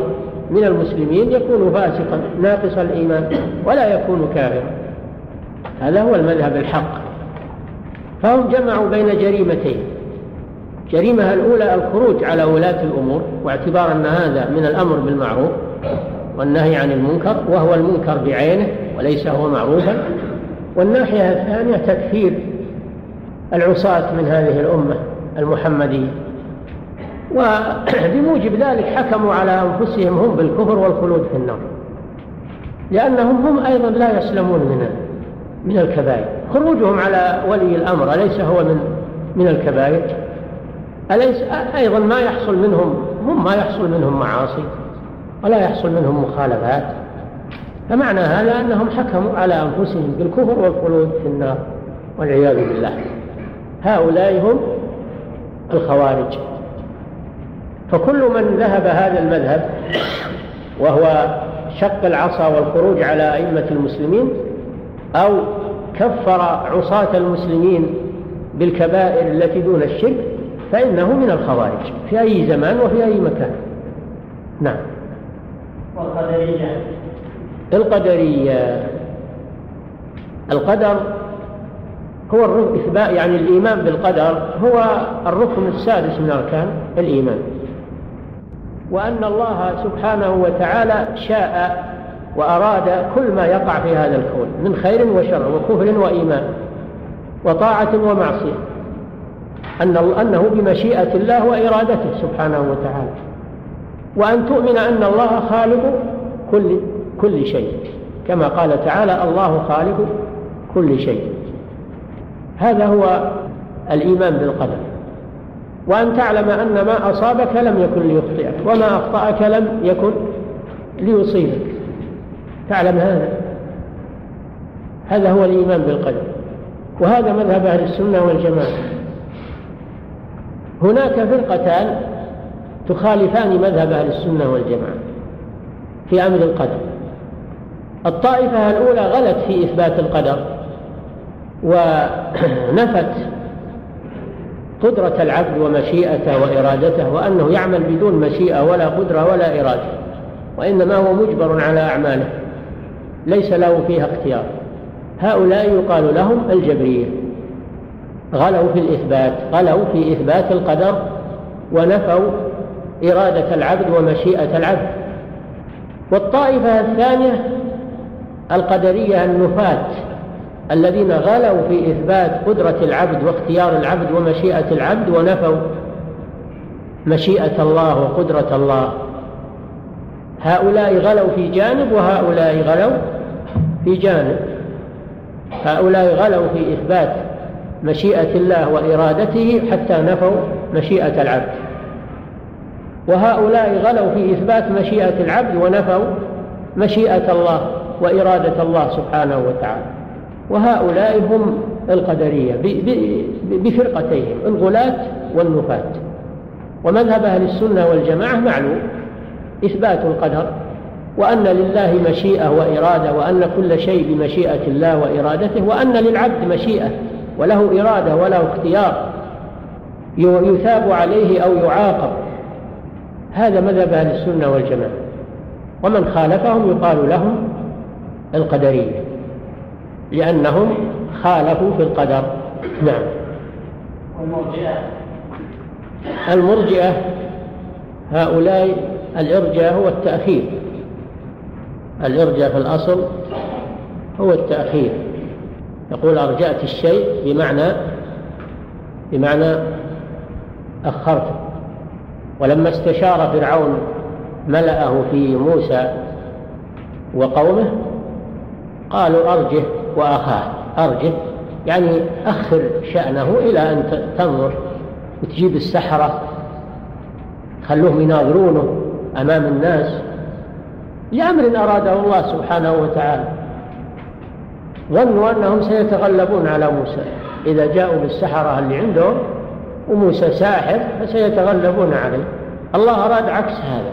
من المسلمين يكون فاسقا ناقص الإيمان ولا يكون كافرا. هذا هو المذهب الحق. فهم جمعوا بين جريمتين. جريمة الأولى الخروج على ولاة الأمور واعتبار أن هذا من الأمر بالمعروف. والنهي عن المنكر وهو المنكر بعينه وليس هو معروفا. والناحية الثانية تكفير العصاة من هذه الأمة المحمدية. وبموجب ذلك حكموا على أنفسهم هم بالكفر والخلود في النار. لأنهم هم أيضا لا يسلمون من من الكبائر. خروجهم على ولي الأمر أليس هو من من الكبائر؟ أليس أيضا ما يحصل منهم هم ما يحصل منهم معاصي. ولا يحصل منهم مخالفات. فمعنى هذا أنهم حكموا على أنفسهم بالكفر والخلود في النار والعياذ بالله. هؤلاء هم الخوارج. فكل من ذهب هذا المذهب وهو شق العصا والخروج على أئمة المسلمين أو كفر عصاة المسلمين بالكبائر التي دون الشرك فإنه من الخوارج في أي زمان وفي أي مكان. نعم. والقدرية. القدرية. القدر هو الإثبات يعني الإيمان بالقدر هو الركن السادس من أركان الإيمان. وأن الله سبحانه وتعالى شاء وأراد كل ما يقع في هذا الكون من خير وشر وكفر وإيمان وطاعة ومعصية. أن أنه بمشيئة الله وإرادته سبحانه وتعالى. وأن تؤمن أن الله خالق كل كل شيء. كما قال تعالى الله خالق كل شيء. هذا هو الإيمان بالقدر. وأن تعلم أن ما أصابك لم يكن ليخطئك وما أخطأك لم يكن ليصيبك. تعلم هذا. هذا هو الإيمان بالقدر. وهذا مذهب أهل السنة والجماعة. هناك فرقتان تخالفان مذهب أهل السنة والجماعة في أمر القدر. الطائفة الأولى غلت في إثبات القدر ونفت قدرة العبد ومشيئته وإرادته وأنه يعمل بدون مشيئة ولا قدرة ولا إرادة وإنما هو مجبر على أعماله ليس له فيها اختيار. هؤلاء يقال لهم الجبرية غلوا في الإثبات غلوا في إثبات القدر ونفوا إرادة العبد ومشيئة العبد. والطائفة الثانية القدرية النفاة الذين غلوا في إثبات قدرة العبد واختيار العبد ومشيئة العبد ونفوا مشيئة الله وقدرة الله. هؤلاء غلوا في جانب وهؤلاء غلوا في جانب. هؤلاء غلوا في إثبات مشيئة الله وإرادته حتى نفوا مشيئة العبد. وهؤلاء غلوا في إثبات مشيئة العبد ونفوا مشيئة الله وإرادة الله سبحانه وتعالى. وهؤلاء هم القدرية بفرقتيهم الغلاة والنفاة. ومذهب أهل السنة والجماعة معلوم إثبات القدر وأن لله مشيئة وإرادة وأن كل شيء بمشيئة الله وإرادته وأن للعبد مشيئة وله إرادة وله اختيار يثاب عليه أو يعاقب. هذا مذهب أهل السنة والجماعة. ومن خالفهم يقال لهم القدرية لأنهم خالفوا في القدر. نعم. والمرجئة. المرجئة هؤلاء الإرجاء هو التأخير. الإرجاء في الأصل هو التأخير. يقول أرجأت الشيء بمعنى بمعنى أخرته ولما استشار فرعون ملأه في موسى وقومه قالوا أرجه وأخاه. أرجه يعني أخر شأنه إلى أن تنظر وتجيب السحرة خلوهم يناظرونه أمام الناس لأمر أراده الله سبحانه وتعالى. ظنوا أنهم سيتغلبون على موسى. إذا جاءوا بالسحرة اللي عندهم وموسى ساحر فسيتغلبون عليه. الله أراد عكس هذا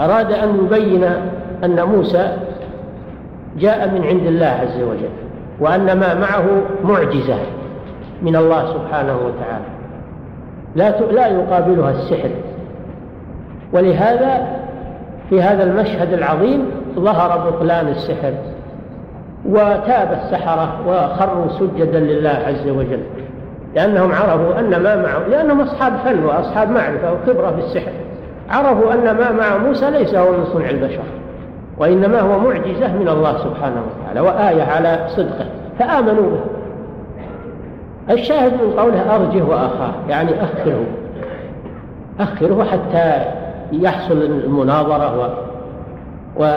أراد أن يبين أن موسى جاء من عند الله عز وجل وأن ما معه معجزة من الله سبحانه وتعالى. لا لا يقابلها السحر. ولهذا في هذا المشهد العظيم ظهر بطلان السحر وتاب السحرة وخروا سجدا لله عز وجل. لأنهم عرفوا أن ما معه لأنهم أصحاب فن وأصحاب معرفة وخبرة في السحر. عرفوا أن ما مع موسى ليس هو من صنع البشر وإنما هو معجزة من الله سبحانه وتعالى وآية على صدقه فآمنوا به. الشاهد من قوله أرجه وأخاه يعني أخره. أخره حتى يحصل المناظرة و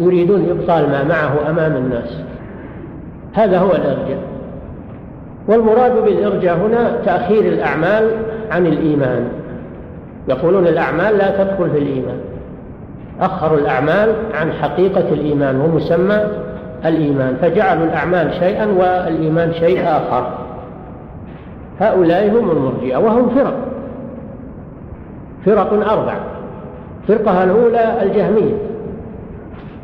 ويريدون إبطال ما معه أمام الناس. هذا هو الإرجاء والمراد بالإرجاء هنا تأخير الأعمال عن الإيمان. يقولون الأعمال لا تدخل في الإيمان. أخروا الأعمال عن حقيقة الإيمان ومسمى الإيمان فجعلوا الأعمال شيئا والإيمان شيء آخر. هؤلاء هم المرجئة وهم فرق. فرق أربع. فرقة الأولى الجهمية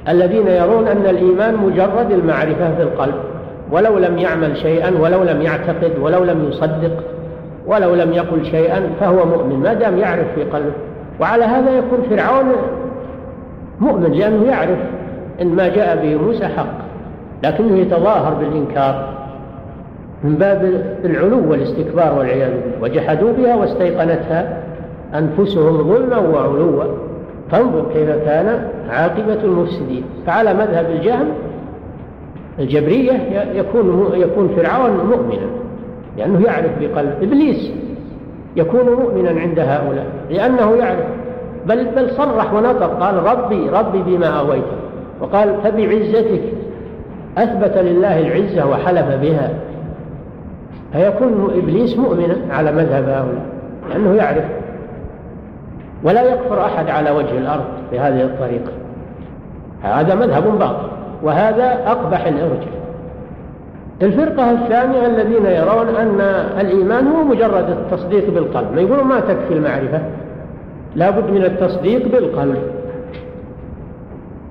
الذين يرون أن الإيمان مجرد المعرفة في القلب. ولو لم يعمل شيئا ولو لم يعتقد ولو لم يصدق ولو لم يقل شيئا فهو مؤمن. ما دام يعرف في قلبه. وعلى هذا يكون فرعون مؤمن لأنه يعرف أن ما جاء به موسى حق لكنه يتظاهر بالإنكار من باب العلو والاستكبار والعياذ بالله. وجحدوا بها واستيقنتها أنفسهم ظلما وعلوا. فانظر كيف كان عاقبة المفسدين. فعلى مذهب الجهم الجبرية يكون يكون فرعون مؤمنا لأنه يعرف بقلب إبليس يكون مؤمنا عند هؤلاء لأنه يعرف. بل بل صرح ونطق قال ربي ربي بما أويت وقال فبعزتك أثبت لله العزة وحلف بها. فيكون إبليس مؤمنا على مذهب هؤلاء لأنه يعرف. ولا يكفر أحد على وجه الأرض بهذه الطريقة. هذا مذهب باطل. وهذا أقبح الإرجاء الفرقة الثانية الذين يرون أن الإيمان هو مجرد التصديق بالقلب. ما يقولون ما تكفي المعرفة؟ لا بد من التصديق بالقلب.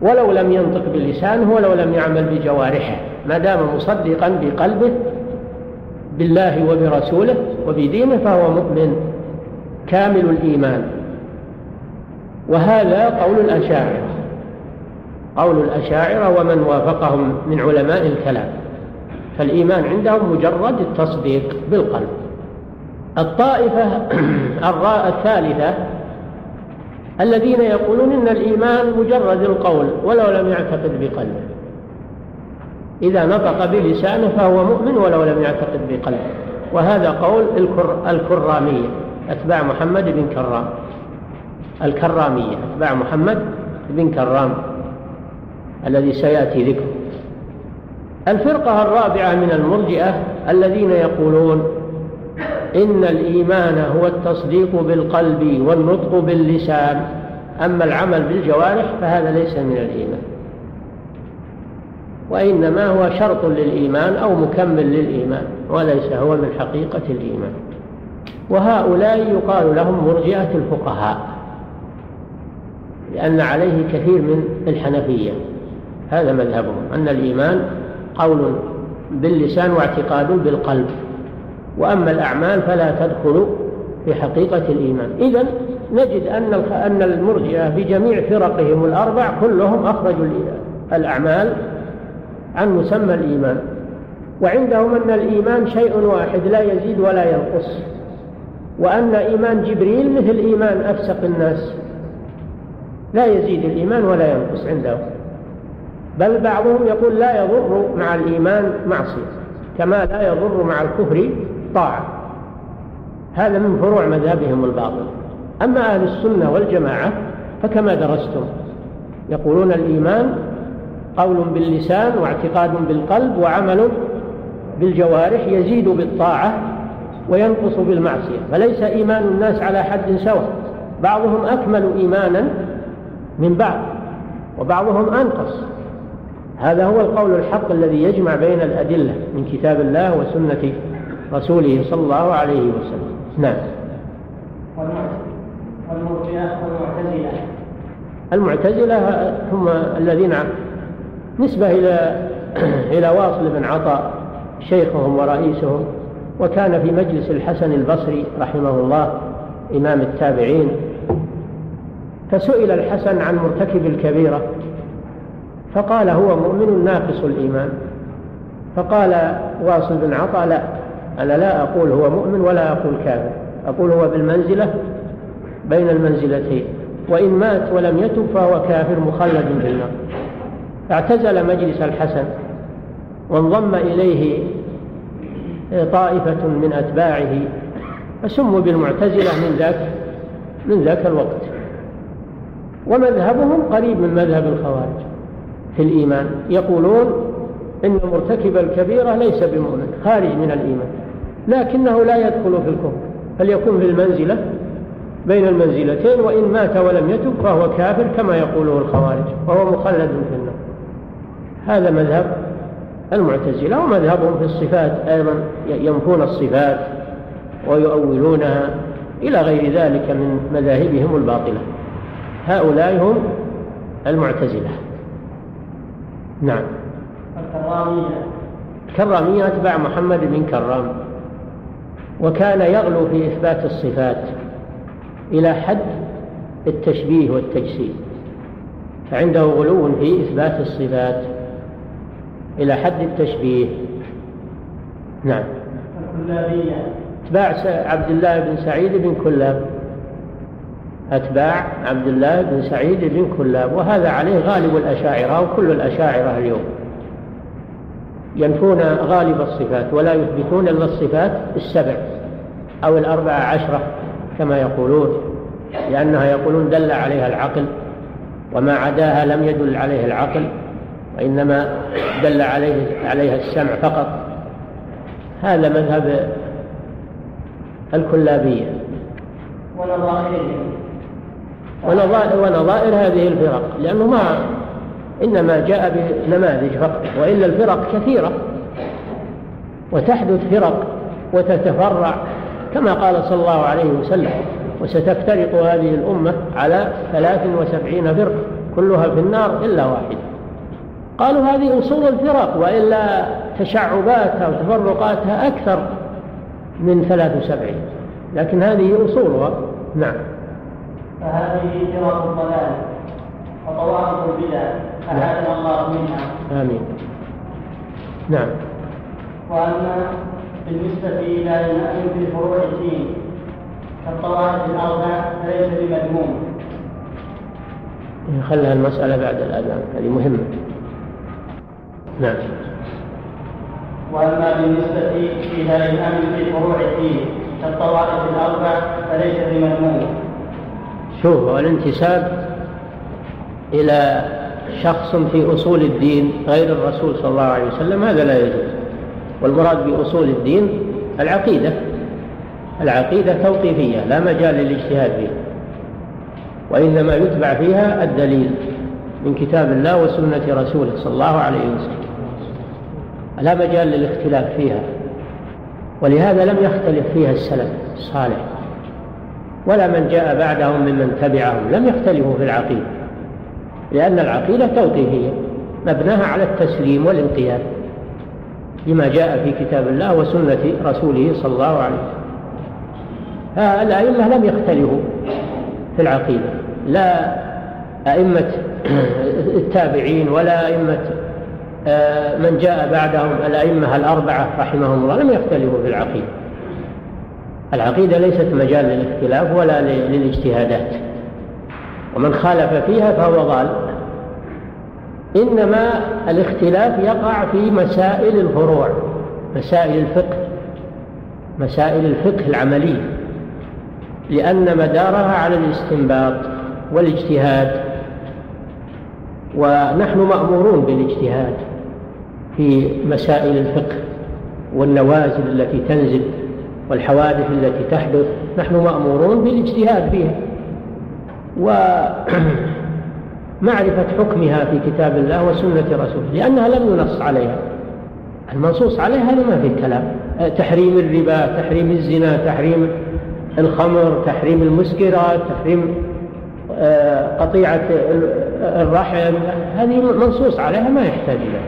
ولو لم ينطق بلسانه ولو لم يعمل بجوارحه ما دام مصدقا بقلبه بالله وبرسوله وبدينه فهو مؤمن. كامل الإيمان. وهذا قول الأشاعرة. قول الأشاعرة ومن وافقهم من علماء الكلام. فالإيمان عندهم مجرد التصديق بالقلب. الطائفة الثالثة الذين يقولون إن الإيمان مجرد القول ولو لم يعتقد بقلبه. إذا نطق بلسانه فهو مؤمن ولو لم يعتقد بقلبه. وهذا قول الكر الكرامية أتباع محمد بن كرام. الكرامية أتباع محمد بن كرام. الذي سيأتي ذكره الفرقة الرابعة من المرجئة الذين يقولون إن الإيمان هو التصديق بالقلب والنطق باللسان. أما العمل بالجوارح فهذا ليس من الإيمان. وإنما هو شرط للإيمان أو مكمل للإيمان وليس هو من حقيقة الإيمان. وهؤلاء يقال لهم مرجئة الفقهاء لأن عليه كثير من الحنفية. هذا مذهبهم. أن الإيمان قول باللسان واعتقاد بالقلب. وأما الأعمال فلا تدخل في حقيقة الإيمان. إذا نجد أن أن المرجئة بجميع فرقهم الأربع كلهم أخرجوا الأعمال عن مسمى الإيمان. وعندهم أن الإيمان شيء واحد لا يزيد ولا ينقص. وأن إيمان جبريل مثل إيمان أفسق الناس. لا يزيد الإيمان ولا ينقص عندهم. بل بعضهم يقول لا يضر مع الإيمان معصية كما لا يضر مع الكفر طاعة. هذا من فروع مذهبهم الباطل. أما أهل السنة والجماعة فكما درستم يقولون الإيمان قول باللسان واعتقاد بالقلب وعمل بالجوارح يزيد بالطاعة وينقص بالمعصية فليس إيمان الناس على حد سواء. بعضهم أكمل إيمانا من بعض وبعضهم أنقص. هذا هو القول الحق الذي يجمع بين الأدلة من كتاب الله وسنة رسوله صلى الله عليه وسلم. نعم. والمعتزلة المعتزلة هم الذين نسبة إلى إلى واصل بن عطاء شيخهم ورئيسهم وكان في مجلس الحسن البصري رحمه الله إمام التابعين فسئل الحسن عن مرتكب الكبيرة. فقال هو مؤمن ناقص الإيمان. فقال واصل بن عطاء لا أنا لا أقول هو مؤمن ولا أقول كافر أقول هو بالمنزلة بين المنزلتين وإن مات ولم يتب فهو كافر مخلد في النار اعتزل مجلس الحسن وانضم إليه طائفة من أتباعه فسموا بالمعتزلة من ذاك من ذاك الوقت. ومذهبهم قريب من مذهب الخوارج. في الإيمان. يقولون إن مرتكب الكبيرة ليس بمؤمن خارج من الإيمان لكنه لا يدخل في الكفر بل يكون في المنزلة؟ بين المنزلتين وإن مات ولم يتب فهو كافر كما يقوله الخوارج وهو مخلد في النار. هذا مذهب المعتزلة ومذهبهم في الصفات أيضا ينفون الصفات ويؤولونها إلى غير ذلك من مذاهبهم الباطلة. هؤلاء هم المعتزلة. نعم. الكرامية. الكرامية أتباع محمد بن كرام وكان يغلو في إثبات الصفات إلى حد التشبيه والتجسيد فعنده غلو في إثبات الصفات إلى حد التشبيه. نعم. الكلابية. أتباع عبد الله بن سعيد بن كلاب. أتباع عبد الله بن سعيد بن كلاب وهذا عليه غالب الأشاعرة وكل الأشاعرة اليوم. ينفون غالب الصفات ولا يثبتون إلا الصفات السبع أو الأربع عشرة كما يقولون لأنها يقولون دل عليها العقل وما عداها لم يدل عليه العقل وإنما دل عليه عليها السمع فقط. هذا مذهب الكلابية. ونظائرهم. ونظائر, ونظائر هذه الفرق لأنه ما إنما جاء بنماذج فقط وإلا الفرق كثيرة وتحدث فرق وتتفرع كما قال صلى الله عليه وسلم وستفترق هذه الأمة على ثلاث وسبعين فرقة كلها في النار إلا واحدة. قالوا هذه أصول الفرق وإلا تشعباتها وتفرقاتها أكثر من ثلاث وسبعين لكن هذه أصولها. نعم. فهذه فرق الضلال وطوائف البدع. أعاذنا الله منها آمين. نعم. وأما بالنسبة إلى المأمن في فروع الدين كالطوائف الأربع فليس بمذموم. خلها المسألة بعد الأذان. هذه مهمة. نعم. وأما بالنسبة إلى الأمن في فروع الدين كالطوائف الأربع فليس بمذموم. شوف الانتساب إلى شخص في أصول الدين غير الرسول صلى الله عليه وسلم هذا لا يجوز. والمراد بأصول الدين العقيدة العقيدة توقيفية لا مجال للاجتهاد فيها وإنما يتبع فيها الدليل من كتاب الله وسنة رسوله صلى الله عليه وسلم. لا مجال للاختلاف فيها ولهذا لم يختلف فيها السلف الصالح. ولا من جاء بعدهم ممن تبعهم. لم يختلفوا في العقيدة لأن العقيدة توقيفية مبناها على التسليم والانقياد لما جاء في كتاب الله وسنة رسوله صلى الله عليه وسلم. الأئمة لم يختلفوا في العقيدة لا أئمة التابعين ولا أئمة آه، من جاء بعدهم الأئمة الأربعة رحمهم الله لم يختلفوا في العقيدة. العقيدة ليست مجال للاختلاف ولا للاجتهادات. ومن خالف فيها فهو ضال. إنما الاختلاف يقع في مسائل الفروع مسائل الفقه مسائل الفقه العملية لأن مدارها على الاستنباط والاجتهاد. ونحن مأمورون بالاجتهاد في مسائل الفقه والنوازل التي تنزل. والحوادث التي تحدث نحن مأمورون بالاجتهاد فيها. ومعرفة حكمها في كتاب الله وسنة رسوله لأنها لم ينص عليها. المنصوص عليها هذا ما في كلام تحريم الربا تحريم الزنا تحريم الخمر تحريم المسكرات تحريم آه، قطيعة الرحم. هذه منصوص عليها ما يحتاج إلى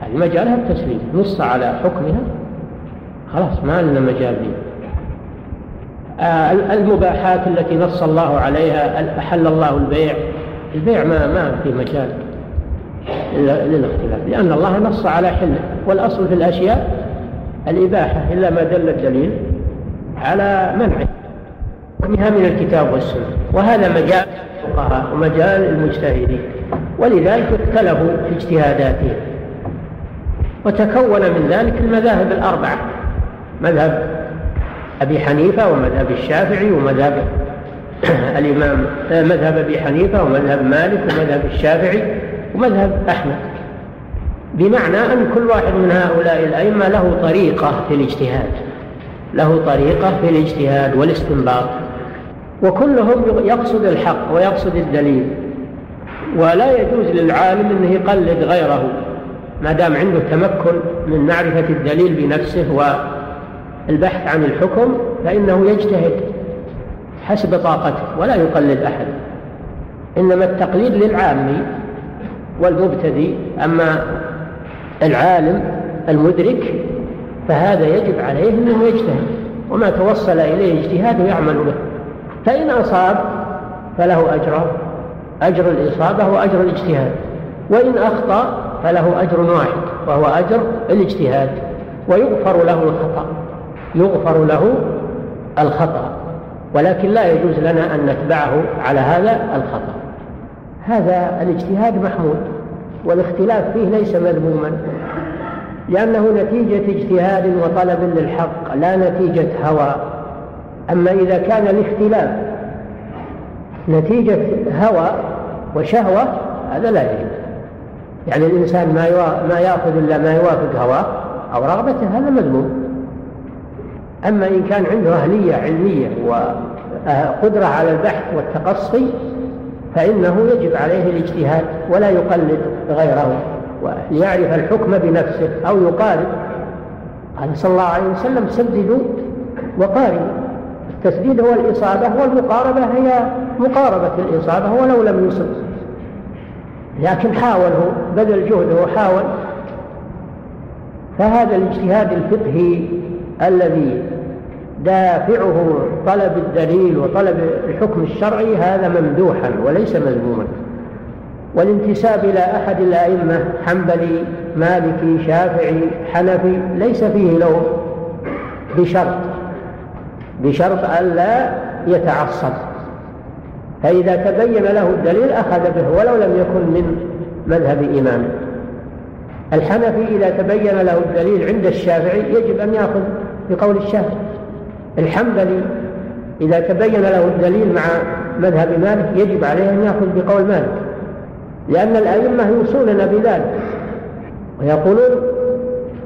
هذه مجالها التسليم نص على حكمها خلاص ما لنا مجال آه، المباحات التي نص الله عليها أحل الله البيع. البيع ما ما في مجال للاختلاف لأن الله نص على حله والأصل في الأشياء الإباحة إلا ما دل الدليل على منعه. حكمها من الكتاب والسنة. وهذا مجال الفقهاء ومجال المجتهدين. ولذلك اختلفوا في اجتهاداتهم. وتكون من ذلك المذاهب الأربعة. مذهب أبي حنيفة ومذهب الشافعي ومذهب الإمام مذهب أبي حنيفة ومذهب مالك ومذهب الشافعي ومذهب أحمد. بمعنى أن كل واحد من هؤلاء الأئمة له طريقة في الاجتهاد له طريقة في الاجتهاد والاستنباط وكلهم يقصد الحق ويقصد الدليل ولا يجوز للعالم انه يقلد غيره ما دام عنده تمكن من معرفة الدليل بنفسه والبحث عن الحكم فإنه يجتهد حسب طاقته ولا يقلد أحد. إنما التقليد للعامي والمبتدئ أما العالم المدرك فهذا يجب عليه أنه يجتهد وما توصل إليه اجتهاده يعمل به. فإن أصاب فله أجر أجر الإصابة وأجر الاجتهاد. وإن أخطأ فله أجر واحد وهو أجر الاجتهاد. ويغفر له الخطأ. يغفر له الخطأ ولكن لا يجوز لنا أن نتبعه على هذا الخطأ. هذا الاجتهاد محمود والاختلاف فيه ليس مذموما لأنه نتيجة اجتهاد وطلب للحق لا نتيجة هوى. أما إذا كان الاختلاف نتيجة هوى وشهوة هذا لا يجوز. يعني الإنسان ما ما يأخذ إلا ما يوافق هواه أو رغبته هذا مذموم. أما إن كان عنده أهلية علمية وقدرة على البحث والتقصي فإنه يجب عليه الاجتهاد ولا يقلد غيره وليعرف الحكم بنفسه أو يقارب قال صلى الله عليه وسلم سددوا وقاربوا التسديد هو الإصابة والمقاربة هي مقاربة الإصابة ولو لم يصب. لكن حاول هو بذل جهده وحاول. فهذا الاجتهاد الفقهي الذي دافعه طلب الدليل وطلب الحكم الشرعي هذا ممدوحا وليس مذموما. والانتساب إلى أحد الأئمة حنبلي مالكي شافعي حنفي ليس فيه لوم. بشرط بشرط ألا يتعصب. فإذا تبين له الدليل أخذ به ولو لم يكن من مذهب إمامه الحنفي إذا تبين له الدليل عند الشافعي يجب أن يأخذ بقول الشافعي الحنبلي إذا تبين له الدليل مع مذهب مالك يجب عليه أن يأخذ بقول مالك لأن الأئمة يوصوننا بذلك ويقولون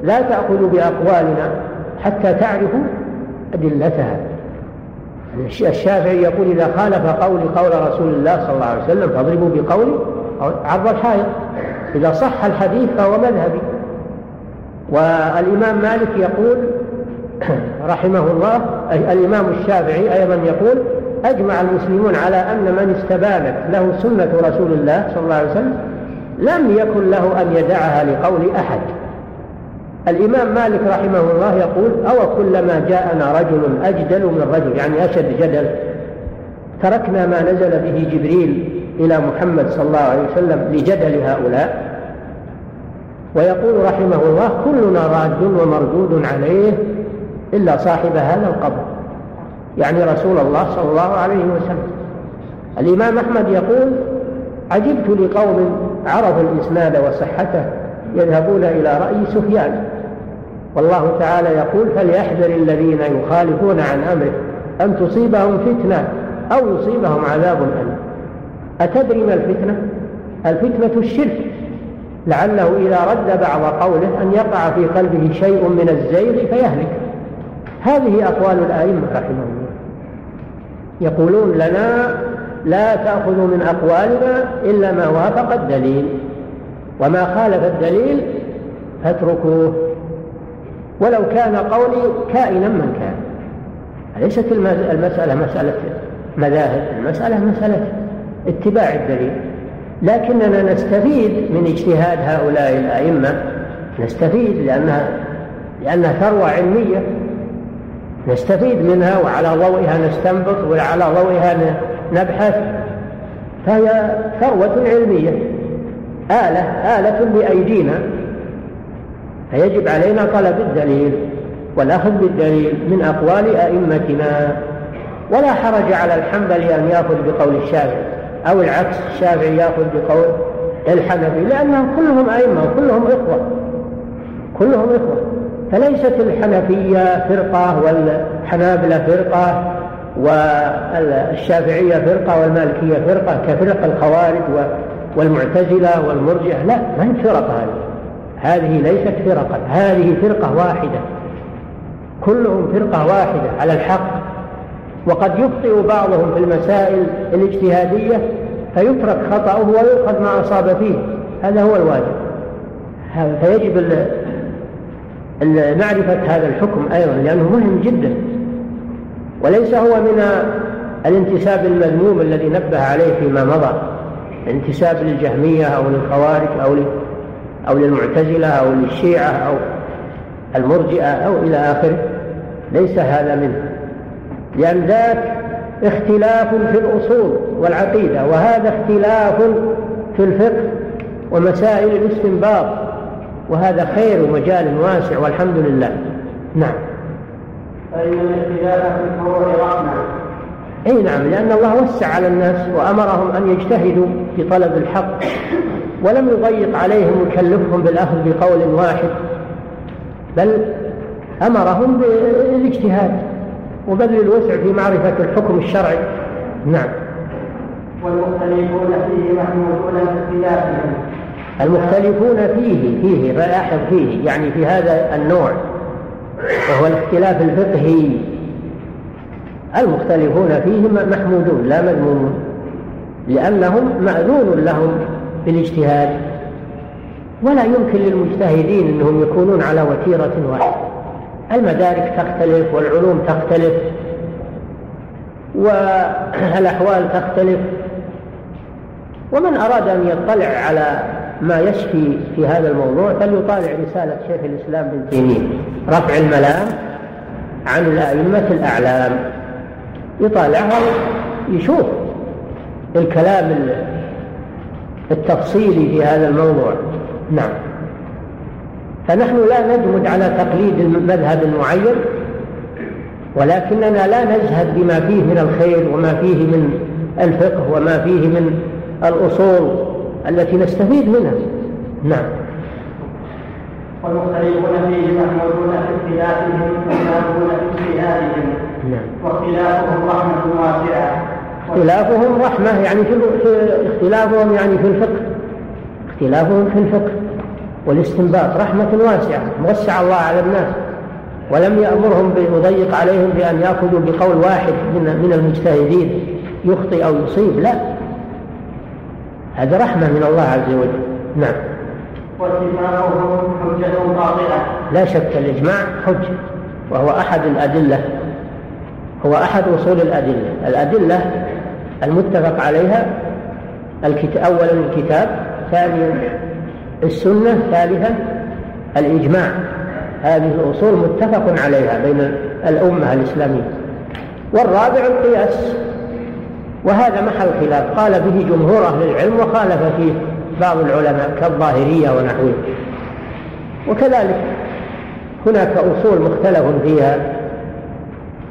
لا تأخذوا بأقوالنا حتى تعرفوا أدلتها. الشافعي يقول إذا خالف قولي قول رسول الله صلى الله عليه وسلم فاضربوا بقولي عرض الحائط إذا صح الحديث فهو مذهبي. والإمام مالك يقول رحمه الله الإمام الشافعي أيضا يقول أجمع المسلمون على أن من استبانت له سنة رسول الله صلى الله عليه وسلم لم يكن له أن يدعها لقول أحد. الإمام مالك رحمه الله يقول أو كلما جاءنا رجل أجدل من رجل يعني أشد جدل. تركنا ما نزل به جبريل إلى محمد صلى الله عليه وسلم لجدل هؤلاء. ويقول رحمه الله كلنا راد ومردود عليه إلا صاحب هذا القبر. يعني رسول الله صلى الله عليه وسلم. الإمام أحمد يقول عجبت لقوم عرفوا الإسناد وصحته يذهبون إلى رأي سفيان. والله تعالى يقول فليحذر الذين يخالفون عن أمره أن تصيبهم فتنة أو يصيبهم عذاب أليم. أتدري ما الفتنة؟ الفتنة الشرك. لعله إذا رد بعض قوله أن يقع في قلبه شيء من الزيغ فيهلك. هذه أقوال الآئمة رحمه الله. يقولون لنا لا تأخذوا من أقوالنا إلا ما وافق الدليل وما خالف الدليل فاتركوه. ولو كان قولي كائنا من كان. ليست المسألة مسألة مذاهب؟ المسألة مسألة اتباع الدليل. لكننا نستفيد من اجتهاد هؤلاء الأئمة نستفيد لأنها لأنها ثروة علمية. نستفيد منها وعلى ضوئها نستنبط وعلى ضوئها نبحث. فهي ثروة علمية. آلة آلة بأيدينا فيجب علينا طلب الدليل والأخذ بالدليل من أقوال أئمتنا. ولا حرج على الحنبلي أن يأخذ بقول الشافعي أو العكس الشافعي يأخذ بقول الحنفي لأنهم كلهم أئمة وكلهم إخوة كلهم إخوة. فليست الحنفية فرقة والحنابلة فرقة والشافعية فرقة والمالكية فرقة كفرق الخوارج والمعتزلة والمرجئة. لا ما هي فرق هذه؟ هذه ليست فرقا هذه فرقة واحدة. كلهم فرقة واحدة على الحق. وقد يخطئ بعضهم في المسائل الاجتهادية فيترك خطأه ويؤخذ ما أصاب فيه. هذا هو الواجب. فيجب معرفة هذا الحكم أيضا لأنه مهم جدا. وليس هو من الانتساب المذموم الذي نبه عليه فيما مضى انتساب للجهمية أو للخوارج أو أو للمعتزلة أو للشيعة أو المرجئة أو إلى آخره. ليس هذا منه. لأن ذاك اختلاف في الأصول والعقيدة وهذا اختلاف في الفقه ومسائل الاستنباط. وهذا خير ومجال واسع والحمد لله. نعم. فإن الاختلاف في الفروع رحمة أي نعم لأن الله وسع على الناس وأمرهم أن يجتهدوا في طلب الحق ولم يضيق عليهم ويكلفهم بالأخذ بقول واحد بل أمرهم بالاجتهاد وبذل الوسع في معرفة الحكم الشرعي. نعم. والمختلفون فيه محمودون في اختلافهم. المختلفون فيه فيه لاحظ فيه يعني في هذا النوع وهو الاختلاف الفقهي. المختلفون فيه محمودون لا مذمومون لأنهم مأذون لهم بالاجتهاد ولا يمكن للمجتهدين أنهم يكونون على وتيرة واحدة. المدارك تختلف والعلوم تختلف والأحوال تختلف. ومن أراد أن يطلع على ما يشفي في هذا الموضوع فليطالع رسالة شيخ الإسلام بن تيمية. رفع الملام عن الأئمة الأعلام. يطالعها يشوف الكلام التفصيلي في هذا الموضوع. نعم. فنحن لا نجمد على تقليد مذهب معين ولكننا لا نزهد بما فيه من الخير وما فيه من الفقه وما فيه من الأصول. التي نستفيد منها. نعم. والمختلفون فيه محمودون في اختلافهم والمختلفون في اجتهادهم نعم. واختلافهم رحمة واسعة. اختلافهم رحمة يعني في اختلافهم يعني في الفقه. اختلافهم في الفقه. والاستنباط رحمة واسعة موسع الله على الناس. ولم يأمرهم بيضيق عليهم بأن يأخذوا بقول واحد من من المجتهدين يخطئ أو يصيب لا. هذا رحمة من الله عز وجل. نعم. حجة قاطعة لا شك الإجماع حجة وهو أحد الأدلة. هو أحد أصول الأدلة. الأدلة المتفق عليها أولا الكتاب ثانيا السنة ثالثا الإجماع. هذه الأصول متفق عليها بين الأمة الإسلامية. والرابع القياس. وهذا محل خلاف. قال به جمهور أهل العلم وخالف فيه بعض العلماء كالظاهرية ونحوه. وكذلك هناك أصول مختلف فيها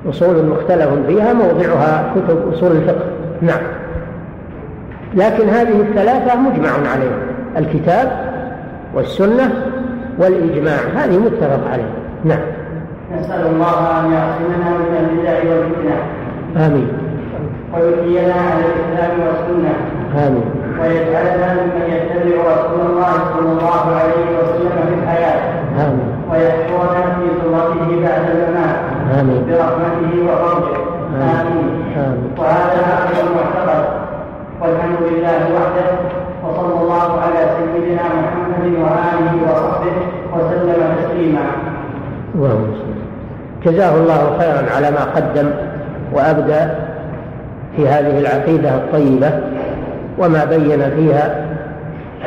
أصول مختلف فيها موضعها كتب أصول الفقه. نعم. لكن هذه الثلاثة مجمع عليها الكتاب والسنة والإجماع. هذه متفق عليها نعم. نسأل الله أن يعصمنا من البدع والفتنة. آمين. ويحيينا على الإسلام والسنة. آمين. ويجعلنا ممن يتبع رسول الله صلى الله عليه وسلم في الحياة. آمين. ويحشرنا في ذرته بعد الممات. آمين. برحمته وفضله. آمين. آمين. وهذا أخذ المعتقد والحمد لله وحده. وصلى الله على سيدنا محمد وآله وصحبه وسلم تسليما. اللهم جزاه الله خيرا على ما قدم وأبدى. في هذه العقيدة الطيبة وما بين فيها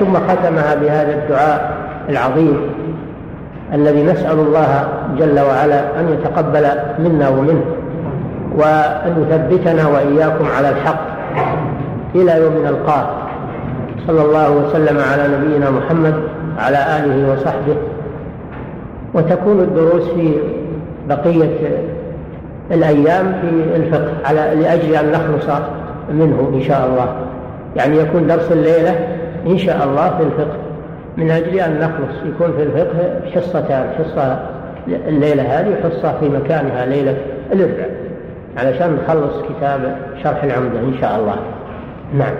ثم ختمها بهذا الدعاء العظيم الذي نسأل الله جل وعلا أن يتقبل منا ومنه وأن يثبتنا وإياكم على الحق إلى يوم نلقاه. صلى الله وسلم على نبينا محمد وعلى آله وصحبه. وتكون الدروس في بقية الأيام في الفقه على لأجل أن نخلص منه إن شاء الله. يعني يكون درس الليلة إن شاء الله في الفقه. من أجل أن نخلص يكون في الفقه حصتان حصة الليلة هذه حصة في مكانها ليلة الأربعاء علشان نخلص كتاب شرح العمدة إن شاء الله. نعم.